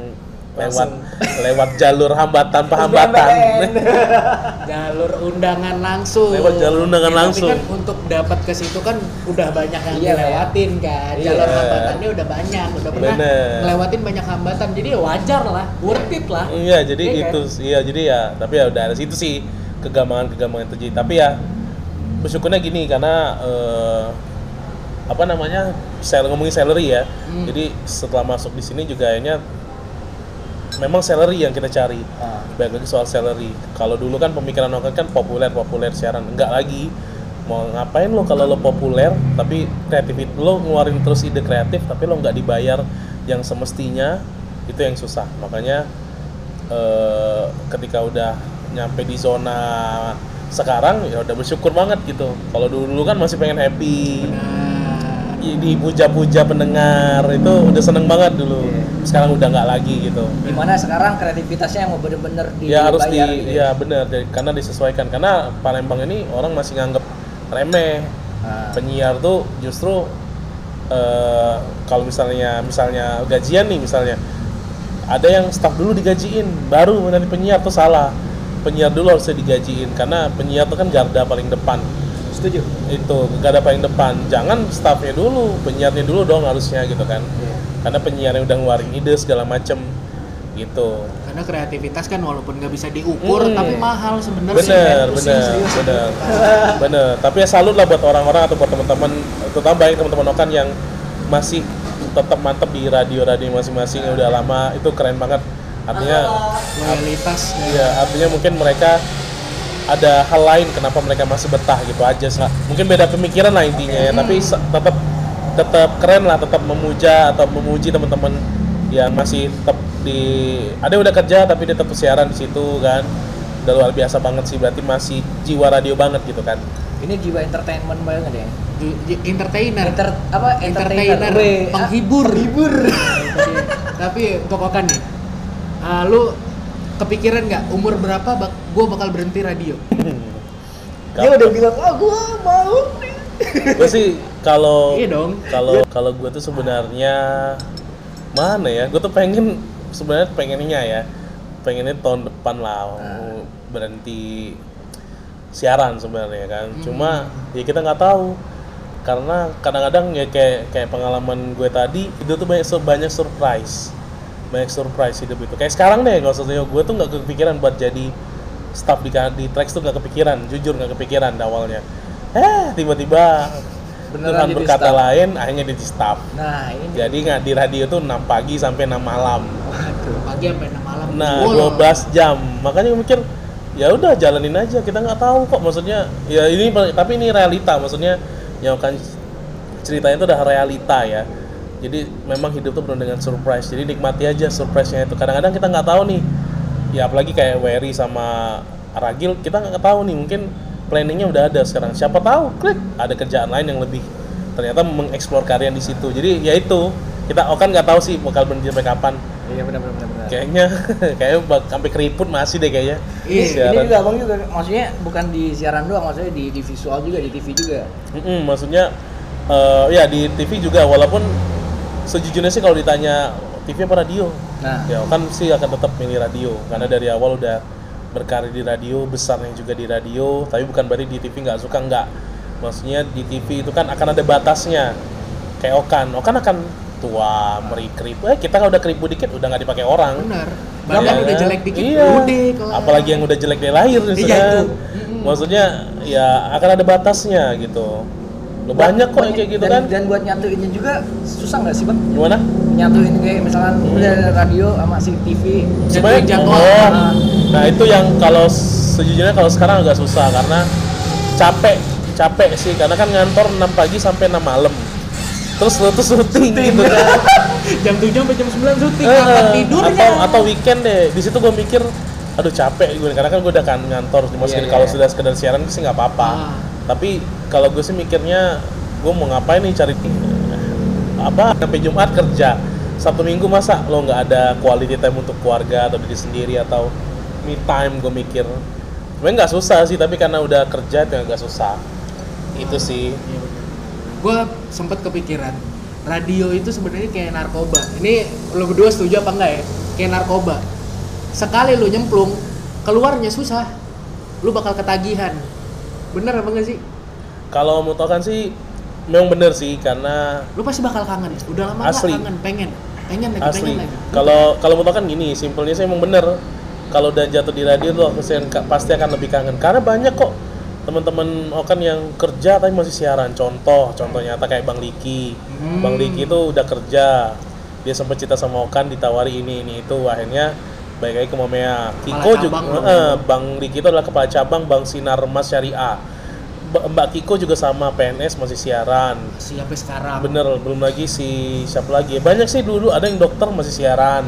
lewat Langsung. lewat jalur hambatan tanpa hambatan. jalur undangan langsung. Lewat jalur undangan Ya, langsung. Tapi kan untuk dapat ke situ kan udah banyak yang Iya, dilewatin kan. Iya. Jalur hambatannya udah banyak, udah pernah Bener. ngelewatin banyak hambatan. Jadi ya wajar lah, worth it lah. Iya, jadi Iya itu iya jadi ya, tapi ya udah ada situ sih kegamangan-kegamangan terjadi. Tapi ya bersyukurnya gini karena eh, apa namanya? Sel ngomongin salary ya. Hmm. Jadi setelah masuk di sini juga akhirnya memang salary yang kita cari. Ah. Baik lagi soal salary. Kalau dulu kan pemikiran orang kan populer, populer siaran. Enggak lagi. Mau ngapain lo kalau lo populer tapi kreatif lo ngeluarin terus ide kreatif tapi lo nggak dibayar yang semestinya itu yang susah. Makanya eh, ketika udah nyampe di zona sekarang ya udah bersyukur banget gitu. Kalau dulu kan masih pengen happy, dipuja-puja pendengar itu udah seneng banget dulu. Iya. Sekarang udah nggak lagi gitu. Di mana sekarang kreativitasnya yang mau bener-bener dibayar ya harus di gitu ya benar jadi- karena disesuaikan karena Palembang ini orang masih nganggep remeh Ah. penyiar tuh justru eh, kalau misalnya misalnya gajian nih misalnya ada yang staff dulu digajiin baru nanti penyiar tuh salah penyiar dulu harusnya digajiin karena penyiar tuh kan garda paling depan Setuju. itu garda paling depan jangan staffnya dulu penyiarnya dulu dong harusnya gitu kan Iya. Karena penyiarnya udah ngeluarin ide segala macem gitu karena kreativitas kan walaupun nggak bisa diukur Hmm. tapi mahal sebenarnya. bener Pusing, bener serius. bener bener tapi ya salut lah buat orang-orang atau buat teman-teman terutama banyak teman-teman Okan yang masih tetap mantep di radio-radio masing-masing yang udah lama itu keren banget artinya Loyalitas. ya artinya mungkin mereka ada hal lain kenapa mereka masih betah gitu aja sih mungkin beda pemikiran lah intinya ya tapi se- tetap tetap keren lah tetap memuja atau memuji teman-teman yang masih tetap di ada yang udah kerja tapi dia tetap siaran di situ kan. Udah luar biasa banget sih berarti masih jiwa radio banget gitu kan. Ini jiwa entertainment banget ya? Entertainer. Enter, apa entertainer? Entertainer. Ah, penghibur penghibur Tapi- tapi untuk Okan nih. Ah, lu kepikiran nggak umur berapa bak gue bakal berhenti radio? Dia udah bilang oh gua mau gue sih kalau Iya dong. kalau kalau gue tuh sebenarnya mana ya? Gue tuh pengen sebenarnya pengennya ya pengennya tahun depan lah Ah. berhenti siaran sebenarnya kan. Hmm. cuma ya kita nggak tahu. Karena kadang-kadang ya kayak kayak pengalaman gue tadi itu tuh banyak banyak surprise. Banyak surprise hidup itu. Kayak sekarang deh kalau maksudnya gue tuh nggak kepikiran buat jadi staff di di Trax tuh nggak kepikiran. Jujur nggak kepikiran awalnya eh tiba-tiba Beneran Tuhan berkata staff. lain akhirnya jadi staff. Nah ini. Jadi nggak di radio tuh 6 pagi sampai 6 malam. Waduh pagi sampai 6 malam. Nah Bolong. 12 jam. Makanya gue mikir ya udah jalanin aja. Kita nggak tahu kok maksudnya ya ini tapi ini realita. Maksudnya yang akan ceritanya itu udah realita ya. Jadi memang hidup tuh penuh dengan surprise. Jadi nikmati aja surprise-nya itu. Kadang-kadang kita nggak tahu nih. Ya apalagi kayak Wery sama Ragil kita nggak tahu nih. Mungkin planningnya udah ada sekarang. Siapa tahu klik. Ada kerjaan lain yang lebih ternyata mengeksplor karya di situ. Jadi ya itu. Kita oh kan nggak tahu sih bakal berhenti sampai kapan. Iya benar benar benar kayaknya kayaknya sampai keriput masih deh kayaknya. Iya, ini juga abang juga maksudnya bukan di siaran doang maksudnya di, di visual juga di TV juga. Mm-mm, maksudnya eh, ya di TV juga walaupun sejujurnya sih kalau ditanya TV apa radio? Nah. Ya kan sih akan tetap milih radio karena dari awal udah berkarir di radio besarnya juga di radio tapi bukan berarti di TV nggak suka nggak maksudnya di TV itu kan akan ada batasnya kayak Okan Okan akan tua merikrip eh kita kalau udah keribu dikit udah nggak dipakai orang benar badan Iya. udah jelek dikit iya. udah kelar. apalagi yang udah jelek dari lahir misalnya Iya, itu. maksudnya ya akan ada batasnya gitu Loh, banyak kok yang kayak gitu dan, kan? dan buat nyatuinnya juga susah nggak sih bang? Gimana? Nyatuin kayak misalkan udah ada radio sama si TV sebenarnya jadwal. oh, Ah. nah itu yang kalau sejujurnya kalau sekarang agak susah karena capek capek sih. Karena kan ngantor 6 pagi sampai 6 malam. Terus lu tuh syuting gitu kan. Jam 7 sampai jam 9 syuting Eh, kapan tidurnya atau atau weekend deh. Di situ gue mikir aduh capek gue karena kan gue udah kan ngantor Iya, segini iya, kalau iya. sudah sekedar siaran sih nggak apa-apa. Ah. Tapi kalau gue sih mikirnya gue mau ngapain nih cari apa sampai Jumat kerja Sabtu Minggu masa lo nggak ada quality time untuk keluarga atau diri sendiri atau me time gue mikir sebenarnya nggak susah sih tapi karena udah kerja itu nggak susah itu sih Iya. Gua sempet kepikiran radio itu sebenarnya kayak narkoba. Ini lu berdua setuju apa enggak ya? Kayak narkoba. Sekali lu nyemplung, keluarnya susah. Lu bakal ketagihan. Bener apa enggak sih? kalau mau tau kan sih memang bener sih karena Lu pasti bakal kangen. Udah lama Asli. kangen, pengen. Pengen lagi, asli pengen lagi. kalau kalau mau tau kan gini simpelnya sih emang bener kalau udah jatuh di radio tuh pasti akan- pasti akan lebih kangen karena banyak kok teman-teman Okan yang kerja tapi masih siaran contoh contoh nyata kayak Bang Liki Hmm. Bang Liki itu udah kerja dia sempat cerita sama Okan ditawari ini ini itu akhirnya baik lagi ke Momea Kiko juga eh, Bang Liki itu adalah kepala cabang Bang Sinar Mas Syariah Ba- Mbak Kiko juga sama PNS masih siaran Siapa sekarang? Bener, belum lagi si siapa lagi? Banyak sih dulu ada yang dokter masih siaran.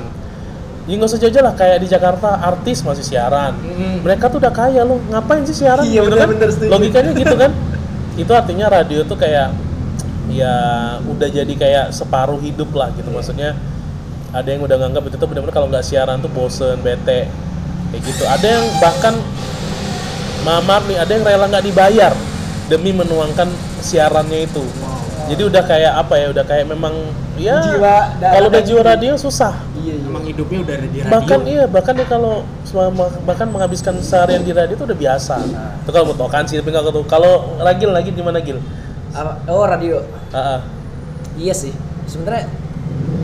Ya nggak usah jauh lah kayak di Jakarta artis masih siaran. Mereka tuh udah kaya loh, ngapain sih siaran? Iya, Gitu bener, kan? bener, setuju. Logikanya gitu kan? Itu artinya radio tuh kayak ya udah jadi kayak separuh hidup lah gitu maksudnya. Ada yang udah nganggap itu tuh benar-benar kalau nggak siaran tuh bosen, bete, kayak gitu. Ada yang bahkan mamar nih, ada yang rela nggak dibayar demi menuangkan siarannya itu. Jadi udah kayak apa ya? Udah kayak memang ya Jiwa kalau udah jiwa radio susah. iya iya Emang hidupnya udah di radio. Bahkan iya, bahkan dia kalau selama bahkan menghabiskan seharian di radio itu udah biasa. Itu kalau mau kan sih, tapi nggak tahu. Kalau Ragil lagi di mana Gil? Apa- oh radio Ah, ah. iya sih sebenarnya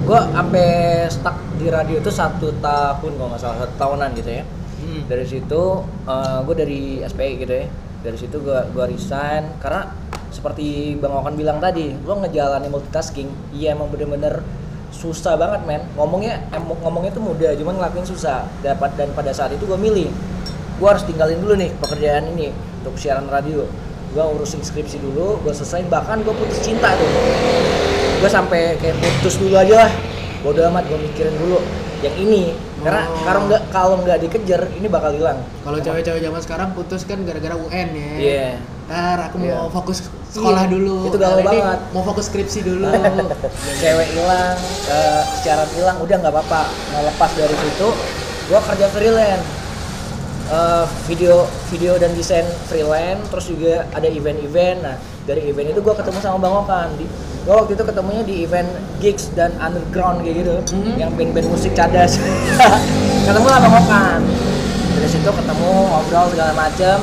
gua sampai stuck di radio itu satu tahun kalau nggak salah satu tahunan gitu ya. Hmm. dari situ gue dari SPI gitu ya. Dari situ gue gua resign karena seperti bang Okan bilang tadi lo ngejalanin multitasking. Iya emang bener-bener susah banget men. Ngomongnya em, ngomongnya tuh mudah cuman ngelakuin susah. Dapat dan pada saat itu gue milih gue harus tinggalin dulu nih pekerjaan ini untuk siaran radio. Gue urusin skripsi dulu gue selesai bahkan gue putus cinta tuh gue sampai kayak putus dulu aja lah bodo amat gue mikirin dulu yang ini karena Oh. kalau nggak kalau nggak dikejar ini bakal hilang Kalau cewek-cewek zaman sekarang putus kan gara-gara UN ya. Iya. ntar aku mau Iya. fokus sekolah Iya, dulu itu galau banget. mau fokus skripsi dulu cewek hilang eh, secara hilang udah nggak apa-apa nah lepas dari situ gua kerja freelance Eh, video video dan desain freelance terus juga ada event-event. Nah dari event itu gua ketemu sama bang Okan. Di gua waktu itu ketemunya di event gigs dan underground kayak gitu. Mhm. yang band-band musik cadas. Ketemu lah bang Okan. Dari situ ketemu ngobrol segala macem.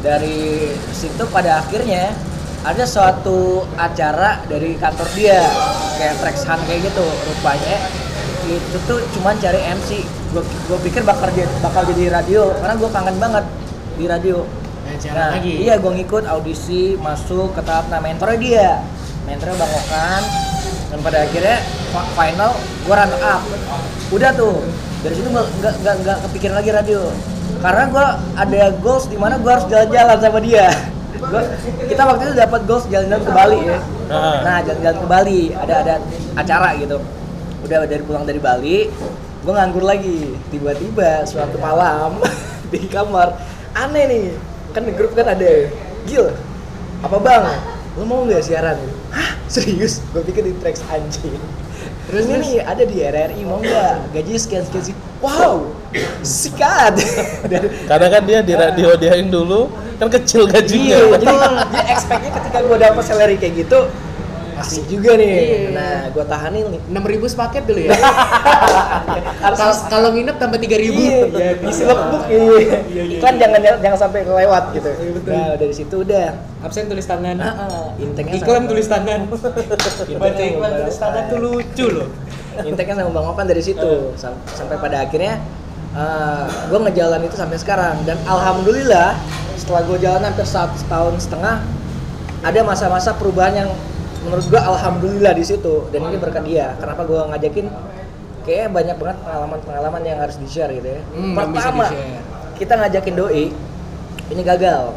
Dari situ pada akhirnya ada suatu acara dari kantor dia. Kayak Trax Hunt kayak gitu. Rupanya itu tuh cuman cari MC gue gue pikir bakal jadi bakal jadi radio karena gue kangen banget di radio. Nah, nah lagi. iya gue ngikut audisi masuk ke tahap nah mentornya dia. Mentornya bang Okan dan pada akhirnya final gue runner up. Udah tuh dari situ nggak nggak nggak nggak kepikiran lagi radio. Karena gue ada goals di mana gue harus jalan-jalan sama dia. Gua, kita waktu itu dapat goals jalan-jalan ke Bali ya. Ah. nah jalan-jalan ke Bali ada ada acara gitu udah dari pulang dari Bali gue nganggur lagi. Tiba-tiba suatu malam di kamar aneh nih. Kan di grup kan ada Gil apa bang? Lo mau nggak siaran? Hah? Serius? Gue pikir di tracks anjing. Terus ini nih ada di RRI mau nggak? Gaji sekian sekian sih wow! Sikat! Karena kan dia di radio dia yang dulu kan kecil iya gajinya. jadi dia expectnya ketika gue dapet salary kayak gitu asik juga nih. Iya. nah gue tahanin nih. Enam ribu sepaket dulu ya? Kalau nginep tambah tiga ribu. Iya, isi lookbook iya. Iklan jangan jangan sampai kelewat gitu. Nah, dari situ udah. absen tulis tangan. Heeh, inteknya iklan tulis tangan. Baca iklan tulis tangan tuh lucu loh. Inteknya sama Bang Okan dari situ. Sam- sampai pada akhirnya gue ngejalan itu sampai sekarang. Dan alhamdulillah setelah gue jalan hampir satu tahun setengah ada masa-masa perubahan yang menurut gue alhamdulillah di situ. Dan ini berkat dia. Kenapa gue ngajakin? Kayaknya banyak banget pengalaman-pengalaman yang harus di share gitu ya. Hmm, pertama kita ngajakin doi ini gagal.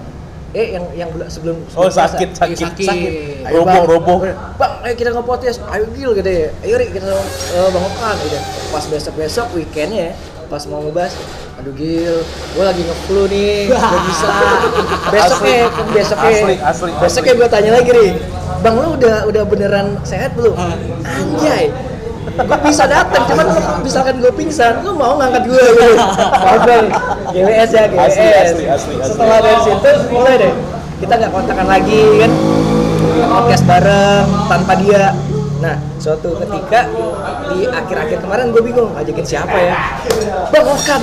Eh yang yang bela- sebelum Oh sebelum puasa. sakit sakit. Sakit. sakit. Roboh, Bang. roboh. bang ayo kita nge-podcast. Ayo gil gitu ya. Ayo Ri, kita uh, bang Okan gitu. Pas besok besok weekendnya pas mau ngebahas aduh gil gue lagi nge-flu nih gak bisa. Besoknya besoknya Asli, asli, besoknya asli. gue tanya lagi nih bang lu udah udah beneran sehat belum? Anjay gue bisa datang cuman lu misalkan gue pingsan lu mau ngangkat gue gitu. Ngobrol GWS ya GWS Asli, asli, asli, asli. setelah dari situ mulai deh. Kita nggak kontakan lagi kan? Podcast bareng tanpa dia. Nah suatu ketika di akhir-akhir kemarin gue bingung ajakin siapa ya bang Okan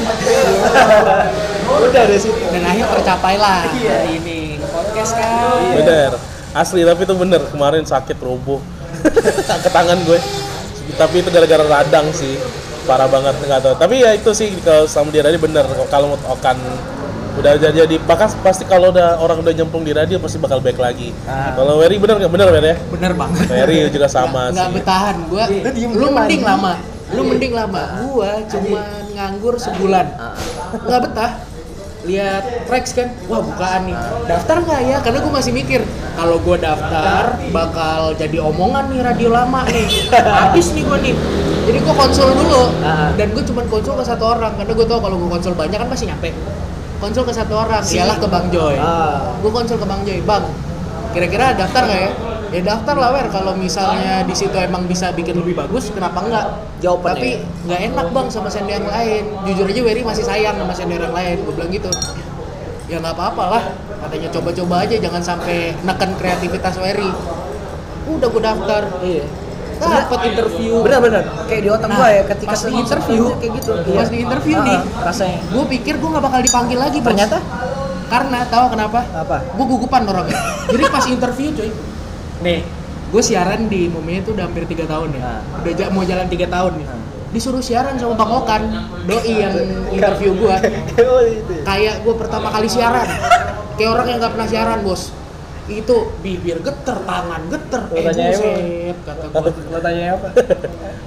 udah dari situ dan akhirnya tercapai lah hari ini podcast kan Bener. Asli tapi itu bener kemarin sakit roboh ke tangan gue. Tapi itu gara-gara radang sih. Parah banget nggak tahu. Tapi ya itu sih kalau sama di radio bener kalau mau Okan udah jadi jadi. Bahkan pasti kalau udah orang udah nyemplung di radio pasti bakal back lagi. Ah. Kalau Wery bener nggak? Bener Wery ya? bener banget. Wery juga sama nggak bertahan. Gua Iya, lu mending lama. Lu Iya. mending lama. Gua cuma nganggur sebulan. Ah. nggak betah. Lihat tracks kan. Wah bukaan nih. Daftar nggak ya? Karena gue masih mikir kalau gue daftar bakal jadi omongan nih radio lama nih. Habis nih gue nih. Jadi gue konsul dulu. Ah. dan gue cuma konsul ke satu orang. Karena gue tahu kalau gue konsul banyak kan pasti nyampe konsul ke satu orang dialah ke bang Joy ah gue konsul ke Bang Joy, Bang, kira-kira daftar nggak ya? Ya daftar lah, Wer. Kalau misalnya di situ emang bisa bikin lebih bagus, kenapa enggak? Jawabannya. Tapi nggak enak bang sama senior yang lain. Jujur aja Wery masih sayang sama senior yang lain. Gue bilang gitu. Ya nggak apa-apa lah. Katanya coba-coba aja, jangan sampai neken kreativitas Wery. Udah gue daftar. iya Dapat interview. bener-bener kayak di otak Nah, gue ya ketika pas di interview, kayak gitu. pas di interview Ah, nih, rasanya. Gue pikir gue nggak bakal dipanggil lagi, Bos. ternyata? Karena tahu kenapa? apa? Gue gugupan orangnya jadi pas interview coy nih. gue siaran di Mumia itu udah hampir tiga tahun ya. Nah. udah mau jalan tiga tahun nih. Nah. disuruh siaran sama Bang Okan doi yang interview gue oh itu ya. kayak gue pertama kali siaran. Kayak orang yang nggak pernah siaran bos itu bibir geter tangan geter Lo eh tanya apa? buset kata gue lo tanya apa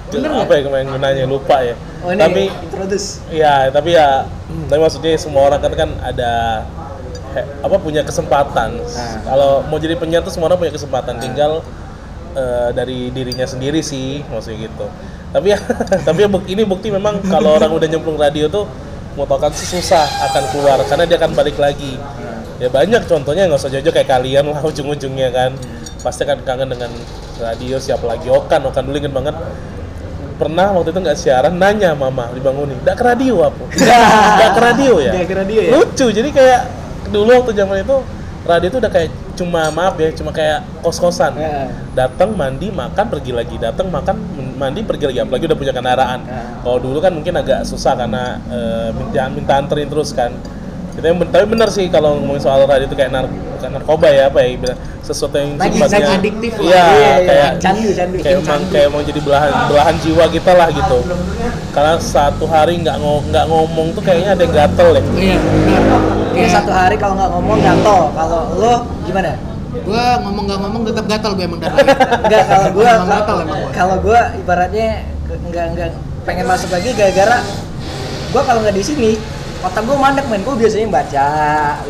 Bener apa ya kemarin gunanya lupa ya. oh ini tapi introduce Iya, tapi ya, tapi maksudnya semua orang kan kan ada he- apa punya kesempatan. Ah. Kalau mau jadi penyiar tuh semua orang punya kesempatan, tinggal eh, dari dirinya sendiri sih, maksudnya gitu. Tapi ya, tapi ya buk- ini bukti memang kalau orang udah nyemplung radio tuh mau tau kan sih susah akan keluar karena dia akan balik lagi. Ya banyak contohnya nggak usah jauh kayak kalian lah ujung-ujungnya kan. Pasti kan kangen dengan radio siapa lagi? Okan Okan dulu inget banget. Pernah waktu itu nggak siaran nanya mama dibangunin nggak ke radio apa? Nggak ke radio ya? Nggak ke radio ya? lucu jadi kayak dulu waktu zaman itu radio itu udah kayak cuma maaf ya cuma kayak kos-kosan. Ya. datang mandi makan pergi lagi. Datang makan mandi pergi lagi. Apalagi udah punya kendaraan. Ya. kalau dulu kan mungkin agak susah karena eh, minta minta anterin terus kan itu yang tapi benar sih kalau ngomongin soal radio itu kayak nar bukan narkoba ya apa ya bilang sesuatu yang Lagi sifatnya sangat adiktif lah. iya Iya, iya, kayak candu, candu. kayak emang kayak emang jadi belahan belahan jiwa kita lah gitu karena satu hari nggak ngo- nggak ngomong tuh kayaknya ada yang gatel ya Iya, benar. Kayak satu hari kalau nggak ngomong gatel. Kalau lo gimana? gua ngomong nggak ngomong tetap gatal gue emang dari. Enggak kalau gua Emang gatal emang gua. kalau gua ibaratnya enggak enggak pengen masuk lagi gara-gara gua kalau nggak di sini otak gua mandek men. Gua biasanya baca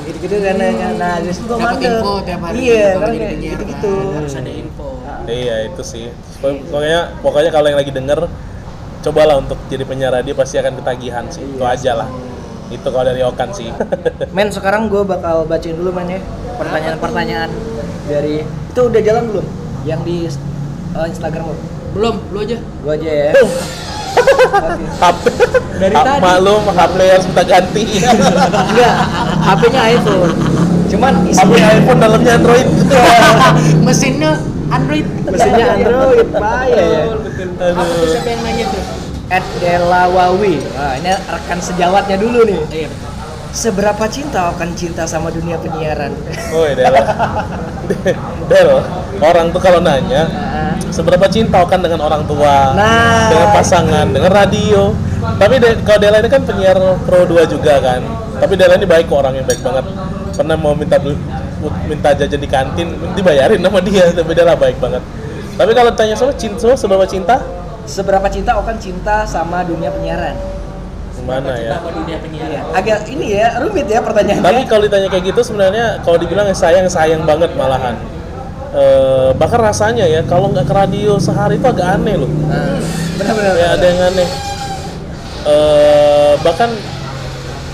gitu-gitu kan. Nah terus Dapat mandek. info tiap hari iya gitu, kan gitu-gitu. Kan, harus ada info. Iya itu sih. Pokoknya pokoknya kalau yang lagi denger cobalah untuk jadi penyiar radio pasti akan ketagihan sih. Itu aja lah. Itu kalau dari Okan sih. men sekarang gua bakal bacain dulu men ya. Pertanyaan-pertanyaan dari itu udah jalan belum? Yang di uh, Instagram lo Belum, lu aja. gua aja ya HP Dari tadi. maklum HP harus kita ganti. enggak HP-nya iPhone cuman HP iPhone dalamnya Android. Mesinnya Android. mesinnya Android bahaya ya Apa tuh siapa yang nanya tuh? Ed Delawawi nah, ini rekan sejawatnya dulu nih Iya, betul. seberapa cinta akan cinta sama dunia penyiaran Woi Del. Del, orang tuh kalau nanya Nah, seberapa cinta Okan dengan orang tua, Nah. dengan pasangan, dengan radio. Tapi De- kalau Dela ini kan penyiar Pro 2 juga kan. Tapi Dela ini baik kok orang yang baik banget. Pernah mau minta minta jajan di kantin, dibayarin sama dia, tapi Dela baik banget. Tapi kalau tanya soal cinta, seberapa cinta? seberapa cinta akan cinta sama dunia penyiaran Gimana ya? Sama dunia penyiaran. Iya, agak ini ya rumit ya pertanyaannya Tapi kalau ditanya kayak gitu sebenarnya kalau dibilang sayang sayang banget malahan. Eh, bahkan rasanya ya kalau nggak ke radio sehari itu agak aneh loh. Nah, benar-benar. Ya ada yang aneh. Eh, bahkan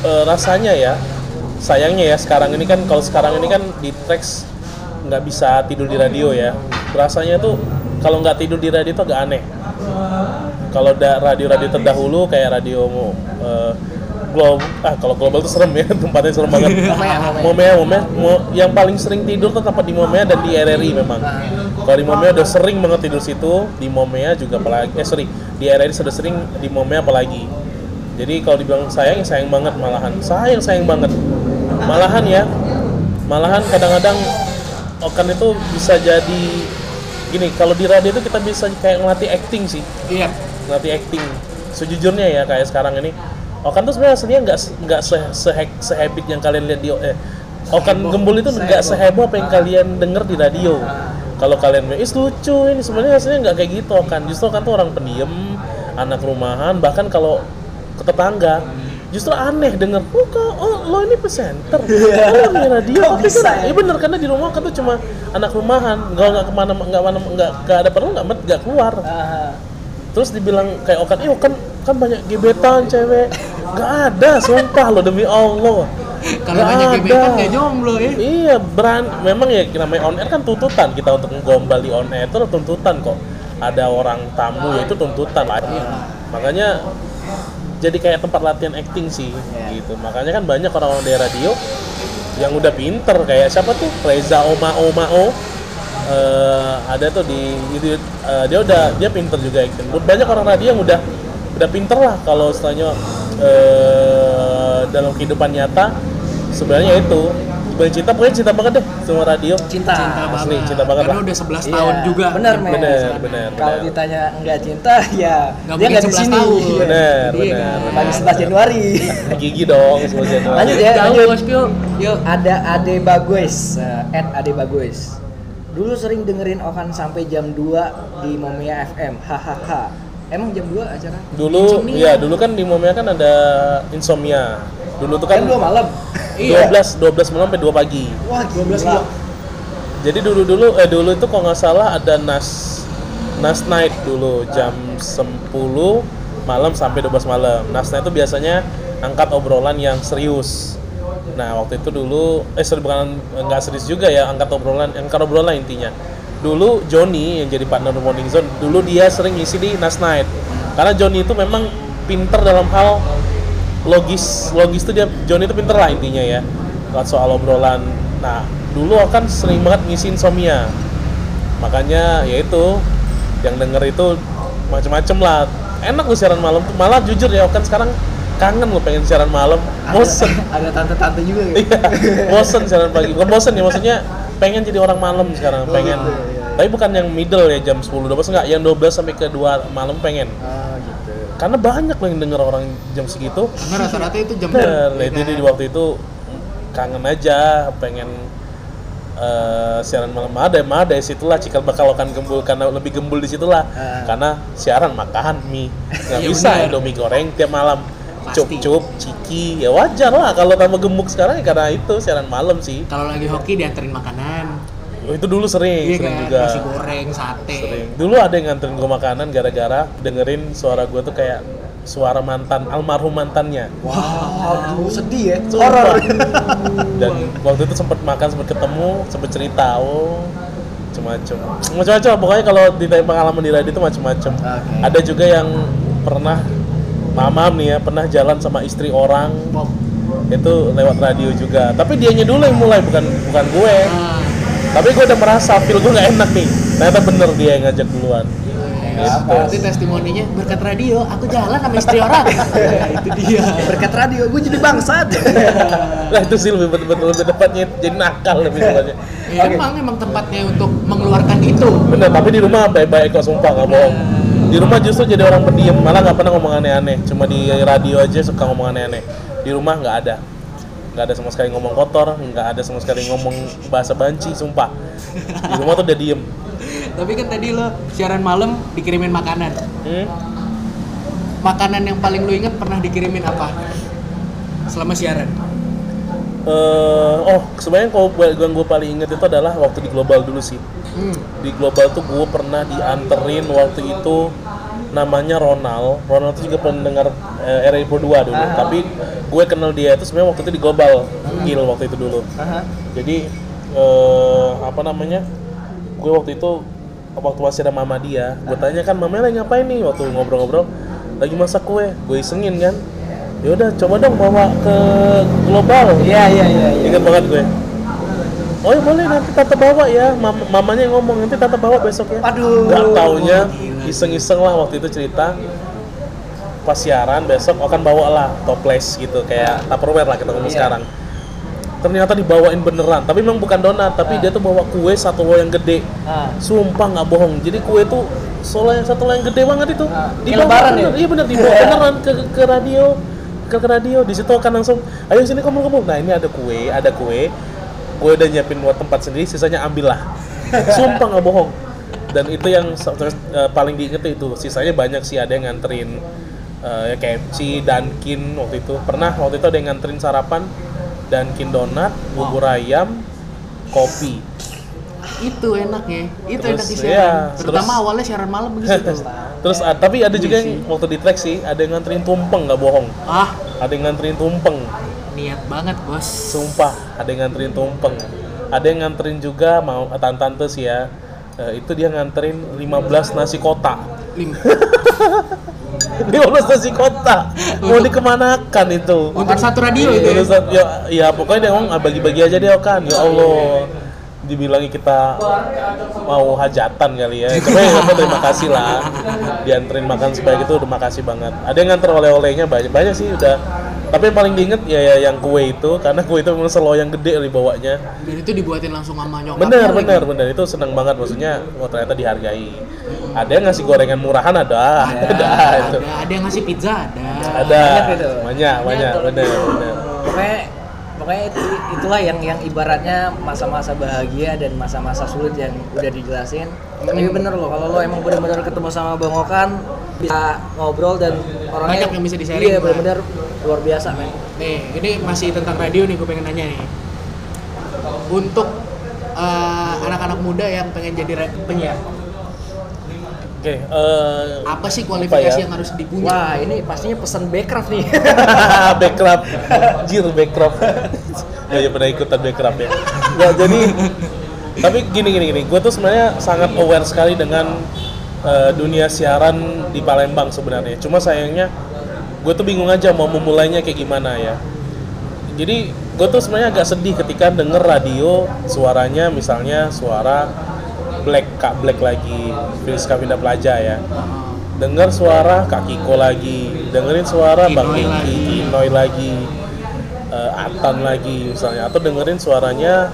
eh, rasanya ya sayangnya ya sekarang ini kan kalau sekarang ini kan di tracks nggak bisa tidur di radio ya. Rasanya tuh kalau nggak tidur di radio itu agak aneh. Kalau da- radio-radio terdahulu kayak radio eh, global ah kalau global itu serem ya tempatnya serem banget. Momea Momea. Mo- yang paling sering tidur tuh tempat di Momea dan di RRI memang. Kalau di Momea udah sering banget tidur situ di Momea juga apalagi eh sorry di RRI sudah sering di Momea apalagi. Jadi kalau dibilang sayang ya sayang banget malahan. Sayang sayang banget. Malahan ya malahan kadang-kadang Okan itu bisa jadi gini kalau di radio itu kita bisa kayak ngelatih acting sih. Iya. ngelatih acting. Sejujurnya ya kayak sekarang ini Okan tuh sebenarnya aslinya nggak se- nggak se se sehabit yang kalian lihat di eh Okan Gembul itu nggak seheboh apa yang kalian denger di radio. Kalau kalian bilang, "Is lucu ini sebenarnya aslinya nggak kayak gitu Okan. Justru Okan tuh orang pendiam anak rumahan bahkan kalau ke tetangga justru aneh denger oh, kok, oh lo ini presenter? Oh ini radio. Kok Tapi kan- ya? iya bener karena di rumah kan tuh cuma anak rumahan nggak nggak ke mana nggak mana nggak ada perlu nggak nggak keluar. Ah, terus dibilang kayak Okan, eh Okan kan banyak gebetan cewek. Nggak ada sumpah lo demi Allah. Kalau banyak ada. gebetan nggak jomblo ya. iya beran memang ya namanya on air kan tuntutan. Kita untuk ngegombal di on air itu tuntutan kok. Ada orang tamu ya itu tuntutan lah. Makanya jadi kayak tempat latihan acting sih gitu. Makanya kan banyak orang-orang dari radio yang udah pinter kayak siapa tuh? Reza Oma Oma O Eh, ada tuh di itu eh, dia udah dia pinter juga acting. Banyak orang radio yang udah udah pinter lah kalau istilahnya eh, dalam kehidupan nyata sebenarnya itu sebenarnya cinta pokoknya cinta banget deh sama radio cinta, Cinta Asli, banget. cinta banget Karena lah. udah 11 Iya, tahun juga. bener men bener bener kalau ditanya enggak cinta ya Nggak dia mungkin nggak di 11 sini tahun. Iya. bener Iya bener bener. Tadi 11 Januari gigi dong semua Januari. Lanjut ya, lanjut. Yuk. ada Ade Bagus uh, at Ade Bagus dulu sering dengerin Okan sampai jam 2 di Momia FM hahaha emang jam 2 acara dulu Insomnia. ya dulu kan di Momia kan ada insomnia dulu tuh kan kan 2 malam 12 12 malam sampai 2 pagi wah 12 gila. Jadi dulu dulu eh dulu itu kalau nggak salah ada nas nas night dulu jam 10 malam sampai 12 malam. Nas night itu biasanya angkat obrolan yang serius. Nah waktu itu dulu, eh bukan nggak serius juga ya angkat obrolan, angkat obrolan intinya. Dulu Johnny yang jadi partner Morning Zone, dulu dia sering ngisi di Nas Night. Karena Johnny itu memang pinter dalam hal logis, logis itu dia Johnny itu pinter lah intinya ya. Buat soal obrolan. Nah dulu akan sering banget ngisi insomnia. Makanya ya itu yang denger itu macem-macem lah. Enak lu siaran malam tuh. Malah jujur ya kan sekarang kangen lu pengen siaran malam. Bosen. Ada tante-tante juga ya. Iya, bosen siaran pagi. Bukan bosen ya, maksudnya pengen jadi orang malam sekarang, pengen. gitu, Tapi bukan yang middle ya jam 10 12 enggak, yang 12 sampai ke 2 malam pengen. Ah gitu. Karena banyak loh yang denger orang jam segitu. Karena rata-rata itu jam Bener, ya itu kan? di waktu itu kangen aja, pengen eh, siaran malam ada, emang ada situlah cikal bakal akan gembul karena lebih gembul di situlah. Ah. Karena siaran makan mie, nggak Iya, bisa. Indomie goreng tiap malam. Pasti. Cup-cup, ciki, ya wajar lah kalau tambah gemuk sekarang ya karena itu siaran malam sih. Kalau lagi hoki dianterin makanan. Oh, itu dulu sering, Iya sering kan? juga. Nasi goreng, sate. Sering. Dulu ada yang nganterin gue makanan gara-gara dengerin suara gue tuh kayak suara mantan almarhum mantannya. Wow, aduh, sedih ya. Horor. Dan waktu itu sempat makan, sempat ketemu, sempat cerita, oh macam-macam. Macam-macam. Pokoknya kalau ditanya pengalaman di radio itu macam-macam. Oke. Ada juga yang pernah mamam nih ya, pernah jalan sama istri orang itu lewat radio juga. Tapi dianya dulu yang mulai bukan bukan gue. Ah, Tapi gue udah merasa feel gue nggak enak nih. Ternyata bener dia yang ngajak duluan. Gitu. Berarti testimoninya berkat radio, aku jalan sama istri orang. Ya, itu dia. Berkat radio gue jadi bangsat. Lah itu sih lebih betul-betul lebih tepatnya jadi nakal lebih tepatnya. Ya, emang emang tempatnya untuk mengeluarkan itu. Bener, tapi di rumah baik-baik kok sumpah nggak bohong. Di rumah justru jadi orang pendiam, malah nggak pernah ngomong aneh-aneh. Cuma di radio aja suka ngomong aneh-aneh. Di rumah nggak ada, nggak ada sama sekali ngomong kotor, nggak ada sama sekali ngomong bahasa banci, sumpah. Di rumah tuh udah diem. Tapi kan tadi lo siaran malam dikirimin makanan. Hmm? Makanan yang paling lo inget pernah dikirimin apa? Selama siaran. Eh, oh sebenarnya kalau gue yang gue paling inget itu adalah waktu di global dulu sih. Hmm. Di global tuh gue pernah dianterin waktu itu namanya Ronald. Ronald itu juga pendengar eh, RI Pro 2 dulu. Tapi gue kenal dia itu sebenarnya waktu itu di global Gil waktu itu dulu. Aha. Jadi eh, apa namanya? Gue waktu itu waktu masih ada mama dia, gue tanya kan mamanya lagi ngapain nih waktu ngobrol-ngobrol lagi masak kue, gue isengin kan. Ya udah coba dong bawa ke global. Iya iya iya. iya. Ingat banget gue. Oh ya boleh nanti tante bawa ya. Mam- mamanya yang ngomong nanti tante bawa besok ya. Aduh. Gak taunya iseng-iseng lah waktu itu cerita pas siaran besok akan bawa lah toples gitu kayak tupperware lah kita ngomong Iya. sekarang. Ternyata dibawain beneran, tapi memang bukan donat, tapi dia tuh bawa kue satu loyang gede. Ah. Sumpah nggak bohong. Jadi kue tuh solo yang satu yang gede banget itu. Ah, kayak Dibawa lebaran bener, ya? Iya bener dibawa beneran ke ke radio ke, ke radio di situ akan langsung ayo sini kamu kamu nah ini ada kue ada kue gue udah nyiapin buat tempat sendiri sisanya ambil lah. Sumpah nggak bohong. Dan itu yang terus, eh, paling diinget itu sisanya banyak sih. Ada yang nganterin eh, ya KFC Dunkin waktu itu. Pernah waktu itu ada yang nganterin sarapan Dunkin donat bubur ayam kopi. Itu enaknya. Itu Terus, enak di siaran. Terutama terus- awalnya siaran malam begitu. terus ah, tapi ada juga Iya yang waktu di track sih ada yang nganterin tumpeng nggak bohong. Ah, ada yang nganterin tumpeng niat banget, Bos. Sumpah, ada yang nganterin tumpeng. Ada yang nganterin juga mau tante-tante sih ya. Eh, itu dia nganterin 15 nasi kotak. Lim. 15 nasi kotak. Mau dikemanakan itu? Untuk satu radio itu ya. Ya, ya pokoknya dia ngomong "Ah, bagi-bagi aja deh kan. Ya Allah. Dibilangi kita mau hajatan kali ya. Cuma ya terima kasih lah. Dianterin makan sebaik itu udah makasih banget. Ada yang nganter oleh-olehnya banyak banyak sih udah. Tapi yang paling diinget ya, ya yang kue itu karena kue itu memang seloyang gede dibawanya. Dan itu dibuatin langsung sama nyokapnya Bener lagi. bener bener itu seneng banget maksudnya oh ternyata dihargai. Ada yang ngasih gorengan murahan ada, ada, itu. Ada, ada yang ngasih pizza, ada. Ada Banyak banyak banyak bener bener. Pokoknya pokoknya itu, itulah yang yang ibaratnya masa-masa bahagia dan masa-masa sulit yang udah dijelasin. Tapi bener loh kalau lo emang benar-benar ketemu sama Bang Okan bisa ngobrol dan orangnya Banyak yang bisa di-sharing, Iya Bang. Luar biasa men. Nih, ini masih tentang radio nih, gue pengen nanya nih. Untuk eh, anak-anak muda yang pengen jadi penyiar, Oke, eh, Apa sih kualifikasi ya? yang harus dipunya? Wah, ini pastinya pesan Backcraft nih. backrub, jir ya, ya pernah ikutan backrub ya. Nggak, jadi, tapi gini gini gini, gue tuh sebenarnya sangat aware sekali dengan eh, dunia siaran di Palembang sebenarnya. Cuma sayangnya, gue tuh bingung aja mau memulainya kayak gimana ya. Jadi gue tuh sebenarnya agak sedih ketika denger radio suaranya misalnya suara Black Kak Black lagi, Friska Vinda Plaja ya dengar suara Kak Kiko lagi, dengerin suara Bang Kinoy Kiki, lagi. Kinoy lagi, eh, Atan lagi misalnya, atau dengerin suaranya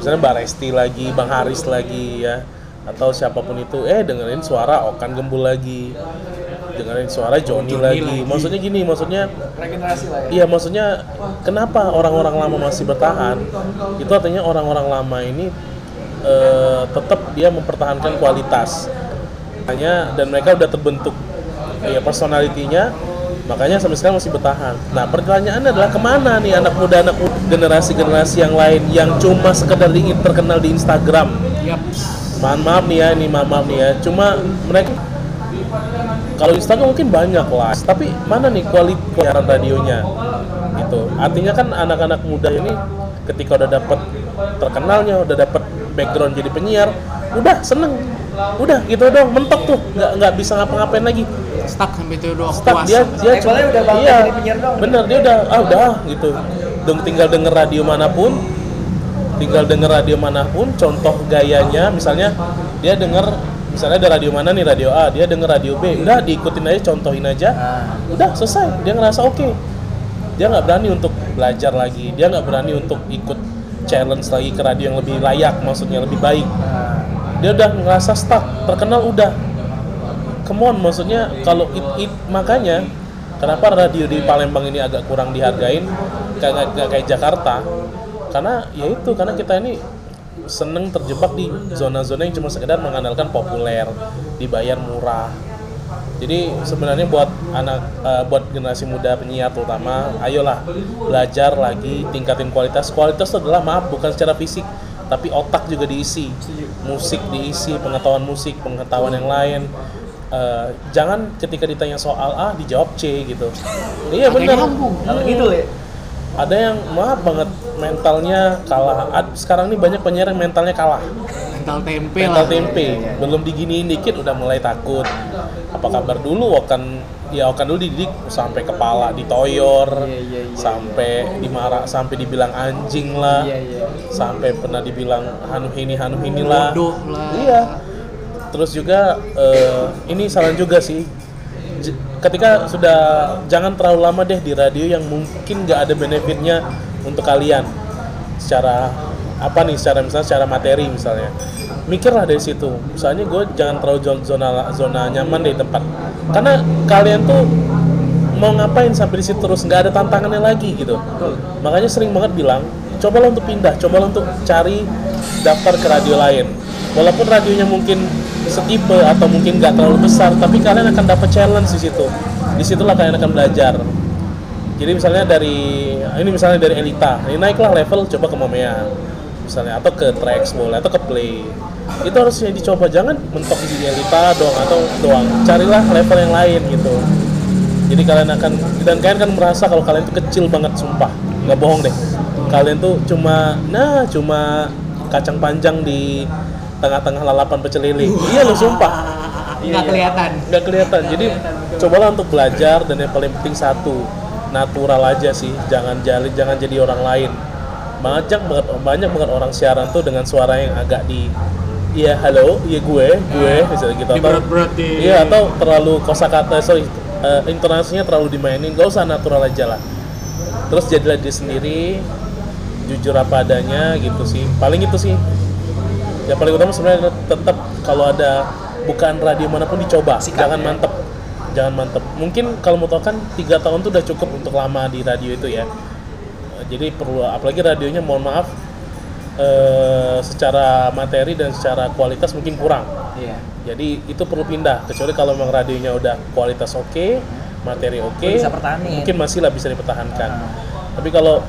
misalnya Mbak Resti lagi, Bang Haris lagi ya, atau siapa pun itu, eh dengerin suara Okan Gembul lagi, dengerin suara Joni Joni lagi. lagi. Maksudnya gini, maksudnya Regenerasi lah ya. Iya maksudnya kenapa orang-orang lama masih bertahan? Itu artinya orang-orang lama ini eh, tetap dia mempertahankan kualitas. Makanya dan mereka udah terbentuk ya personalitinya, makanya sampai sekarang masih bertahan. Nah pertanyaannya adalah ke mana nih anak muda anak generasi-generasi yang lain yang cuma sekedar di, terkenal di Instagram? Yap. Mohon maaf nih ya, ini mohon maaf nih ya. Cuma mereka kalau Instagram mungkin banyak lah, tapi mana nih kualitas siaran radionya? Gitu. Artinya kan anak-anak muda ini ketika udah dapet terkenalnya, udah dapet background jadi penyiar, udah seneng, udah gitu dong, mentok tuh, nggak nggak bisa ngapa-ngapain lagi. Stuck sampai itu doang Stuck puas. dia dia Labelnya udah bangga iya, jadi penyiar doang. Bener dia udah ah udah ah, gitu. Dong tinggal denger radio mana pun, tinggal denger radio mana pun contoh gayanya misalnya dia denger misalnya ada radio mana nih radio A dia denger radio B udah diikutin aja contohin aja. Udah selesai. Dia ngerasa oke. Dia nggak berani untuk belajar lagi. Dia nggak berani untuk ikut challenge lagi ke radio yang lebih layak maksudnya lebih baik. Dia udah ngerasa stuck terkenal udah. Come on maksudnya kalau it, it- makanya kenapa radio di Palembang ini agak kurang dihargain kayak- kayak Jakarta? Karena ya itu karena kita ini seneng terjebak di zona-zona yang cuma sekedar mengandalkan populer dibayar murah. Jadi sebenarnya buat anak eh, buat generasi muda penyiar terutama ayolah belajar lagi tingkatin kualitas. Kualitas itu adalah maaf bukan secara fisik tapi otak juga diisi. Musik diisi pengetahuan musik pengetahuan yang lain. Eh, jangan ketika ditanya soal A dijawab C gitu. Iya benar gitu ya. ada yang maaf banget mentalnya kalah. Sekarang ini banyak penyiar yang mentalnya kalah. Mental tempe mental lah. tempe. Belum diginiin dikit udah mulai takut. Apa kabar dulu? Akan ya akan dulu dididik sampai kepala ditoyor Iya, iya, iya, sampai dimarah sampai dibilang anjing lah. Iya, iya. sampai pernah dibilang hanu ini hanu inilah bodoh lah. Iya. Terus juga eh, ini saran juga sih ketika sudah jangan terlalu lama deh di radio yang mungkin nggak ada benefitnya untuk kalian. Secara apa nih secara misalnya secara materi misalnya. Mikirlah dari situ. Misalnya gue jangan terlalu zon- zona zona nyaman di tempat. Karena kalian tuh mau ngapain sampai di situ terus? Nggak ada tantangannya lagi gitu. Makanya sering banget bilang cobalah untuk pindah cobalah untuk cari daftar ke radio lain. Walaupun radionya mungkin setipe atau mungkin nggak terlalu besar tapi kalian akan dapat challenge di situ. Di situlah kalian akan belajar. Jadi misalnya dari ini misalnya dari Elita ini naiklah level coba ke Momea misalnya atau ke Trax boleh atau ke Play. Itu harusnya dicoba jangan mentok di Elita doang atau doang. Carilah level yang lain gitu. Jadi kalian akan dan kalian kan merasa kalau kalian tuh kecil banget sumpah. Nggak bohong deh. Kalian tuh cuma nah cuma kacang panjang di tengah-tengah lalapan pecel lele iya lo sumpah. Nggak kelihatan. Nggak kelihatan. Jadi cobalah untuk belajar dan yang paling penting satu natural aja sih. Jangan jali jangan jadi orang lain. Banyak banget banyak banget orang siaran tuh dengan suara yang agak di iya halo iya gue gue misalnya gitu atau berat-berat di iya atau terlalu kosakata sorry eh, intonasinya terlalu dimainin gak usah natural aja lah. Terus jadilah diri sendiri jujur apa adanya gitu sih. Paling itu sih yang paling utama sebenarnya tetap kalau ada bukan radio mana pun dicoba. Jangan mantep. Jangan mantep. Mungkin kalau mau tau kan tiga tahun tuh udah cukup untuk lama di radio itu ya. Jadi perlu apalagi radionya mohon maaf eh, secara materi dan secara kualitas mungkin kurang. Iya. jadi itu perlu pindah. Kecuali kalau memang radionya udah kualitas oke materi oke pertahanin. mungkin masih lah bisa dipertahankan. Tapi kalau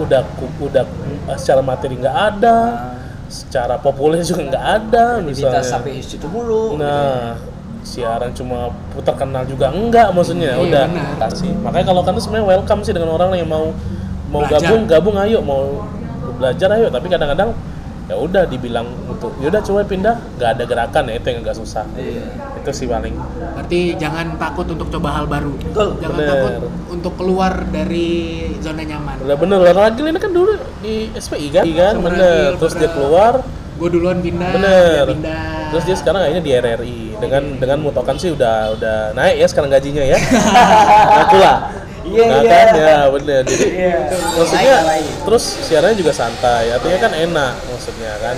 udah udah eh, secara materi nggak ada secara populer juga nggak ada Kita misalnya sampai situ mulu. nah siaran cuma putar kenal juga enggak maksudnya Iya, udah benar. kasih makanya kalau kan sebenarnya welcome sih dengan orang yang mau mau Belajar. gabung gabung ayo mau belajar ayo tapi kadang-kadang ya udah dibilang untuk ya udah coba pindah. Nggak ada gerakan ya itu yang agak susah. Itu sih paling. Berarti jangan takut untuk coba hal baru. Jangan Bener. takut untuk keluar dari zona nyaman. udah bener Ragil ini kan dulu di SPI kan Iya kan? Bener. Ragil, terus dia keluar. Gue duluan pindah, bener. dia pindah. terus dia sekarang kayaknya di RRI dengan dengan mutokan sih udah udah naik ya sekarang gajinya ya. Ngaku lah Iya, nah iya. kan ya bener jadi Iya. maksudnya terus siarannya juga santai artinya kan enak maksudnya kan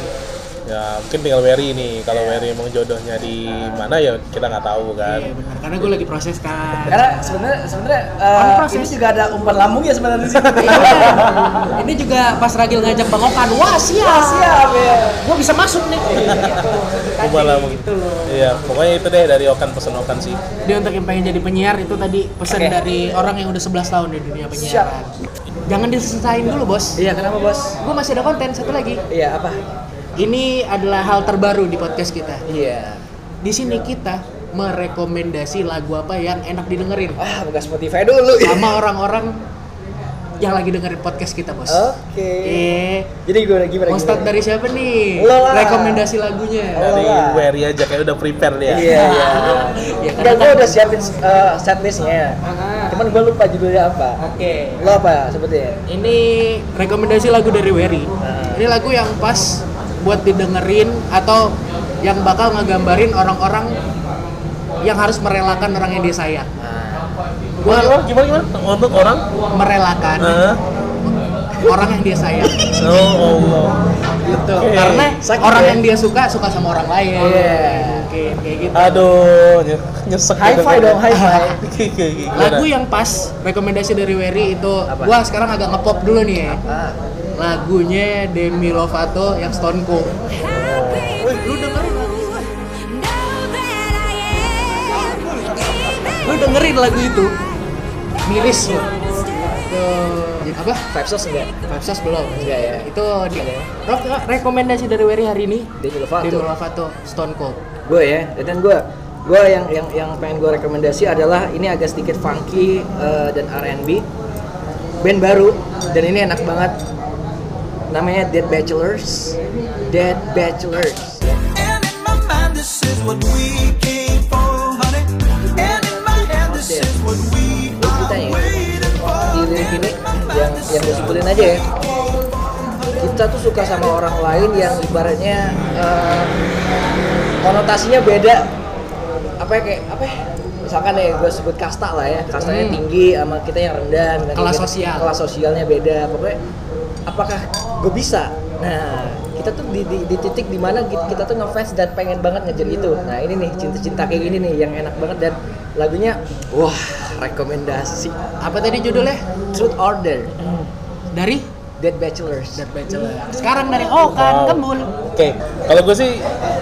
ya mungkin tinggal Wery nih kalau Wery emang jodohnya di mana ya kita nggak tahu kan Iya benar, karena gue lagi proses kan. Karena sebenarnya sebenarnya eh, proses. ini juga ada umpan lambung ya sebenarnya di sini. Iya. Ini juga pas Ragil ngajak Bang Okan, wah siap. Siap ya. Gue bisa masuk nih. Coba lah mungkin iya pokoknya itu deh dari Okan pesen Okan sih Dia untuk yang pengen jadi penyiar itu tadi pesan Oke. dari orang yang udah 11 tahun di dunia penyiaran. Jangan diselesain dulu bos. Iya, kenapa bos? Gue masih ada konten satu lagi. Iya, apa? Ini adalah hal terbaru di podcast kita. Iya. Di sini kita merekomendasi lagu apa yang enak didengerin Ah, buka Spotify dulu. sama orang-orang yang lagi dengerin podcast kita bos. Oke. Eh, Jadi gue gimana? mau start gimana? dari siapa nih? Lo lah. Rekomendasi lagunya. Oh. dari. Wery aja kayak udah prepare dia Iya, iya. Ya, Enggak, gue udah siapin uh, setlistnya. Ah. Cuman gue lupa judulnya apa. Oke. Lo apa sebetulnya? Ini rekomendasi lagu dari Wery. Nah. Ini lagu yang pas buat didengerin atau yang bakal ngegambarin orang-orang yang harus merelakan orang yang dia sayang. Nah, Gua gimana gimana, gimana? untuk orang merelakan Hah? orang yang dia sayang. oh Allah Gitu. Oke. Karena Sakit orang ya? yang dia suka suka sama orang lain. Iya. Mungkin kayak gitu. aduh nye- nyesek High five dong, high five. Lagu yang pas rekomendasi dari Wery itu Apa? gua sekarang agak ngepop dulu nih ya. ah. Lagunya Demi Lovato yang Stone Cold. Wih, lu dengerin lagu lu dengerin lagu itu? Miris lu Tuh, apa? Five Sauce enggak? Five Stars belum. Enggak ya. itu di Rok- rekomendasi dari Wery hari ini? Demi Lovato. Demi Lovato Stone Cold. Gue ya? Dan gue gue yang yang yang pengen gue rekomendasi adalah ini agak sedikit funky eh, dan R&B band baru. Dan ini enak banget namanya Dead Bachelors. Dead Bachelors. Lirik ini yang yang gue sebutin aja ya. kita tuh suka sama orang lain yang ibaratnya eh, konotasinya beda. Apa ya kayak apa ya? Misalkan ya gue sebut kasta lah ya. Kastanya Hmm. tinggi sama kita yang rendah Kelas gitu. sosial. kelas sosialnya beda. Pokoknya apakah gue bisa? Nah kita tuh di, di, di titik di mana kita, kita tuh ngefans dan pengen banget ngejar itu. Nah ini nih cinta-cinta kayak gini nih yang enak banget dan lagunya wah rekomendasi. Apa tadi judulnya? Truth Order dari? Dead Bachelors. Dead Bachelor sekarang dari Oh kan Wow. Kembul. Oke, kalau gue sih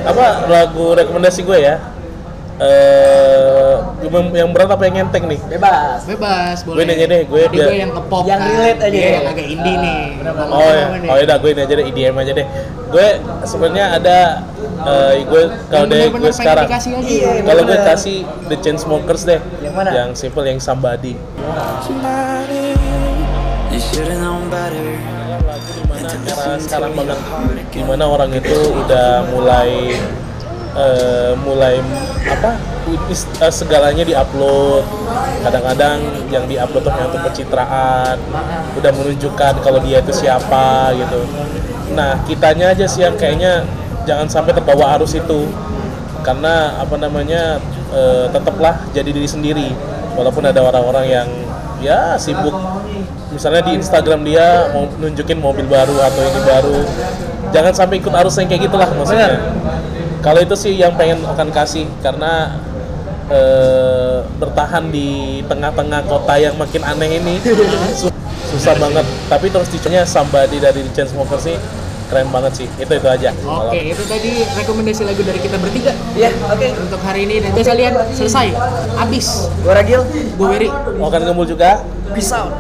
apa lagu rekomendasi gue ya? Eh, yang- yang berat apa yang enteng nih? bebas bebas Gue boleh ini aja deh, gue gue yang ngepop Yang kan. relate aja Iya, ya. yang agak indie nih Oh ya, oh ya, gue ini aja deh, IDM aja deh. Gue sebenarnya ada, eh, gue kalau bener-bener gue sekarang, aja. Iya, kalau gue kasih The Chainsmokers deh, Yang mana? yang simple, yang Somebody. Somebody, you known better. Era sekarang banget, di mana orang itu udah mulai, eh, mulai apa? eh, segalanya diupload. Kadang-kadang yang diupload untuk pencitraan, udah menunjukkan kalau dia itu siapa gitu. Nah, kitanya aja sih yang kayaknya jangan sampai terbawa arus itu. Karena apa namanya eh, tetaplah jadi diri sendiri. Walaupun ada orang-orang yang ya sibuk misalnya di Instagram dia mau nunjukin mobil baru atau ini baru. Jangan sampai ikut arus yang kayak gitulah maksudnya. Kalau itu sih yang pengen akan kasih karena eh, bertahan di tengah-tengah kota yang makin aneh ini su- susah banget. Tapi terus diconya somebody dari The Chainsmokers sih keren banget sih. Itu itu aja. Oke, itu tadi rekomendasi lagu dari kita bertiga Iya, oke. untuk hari ini dan kalian selesai, habis. Gue Ragil, Gue Wery. Mau kan gembul juga? peace out.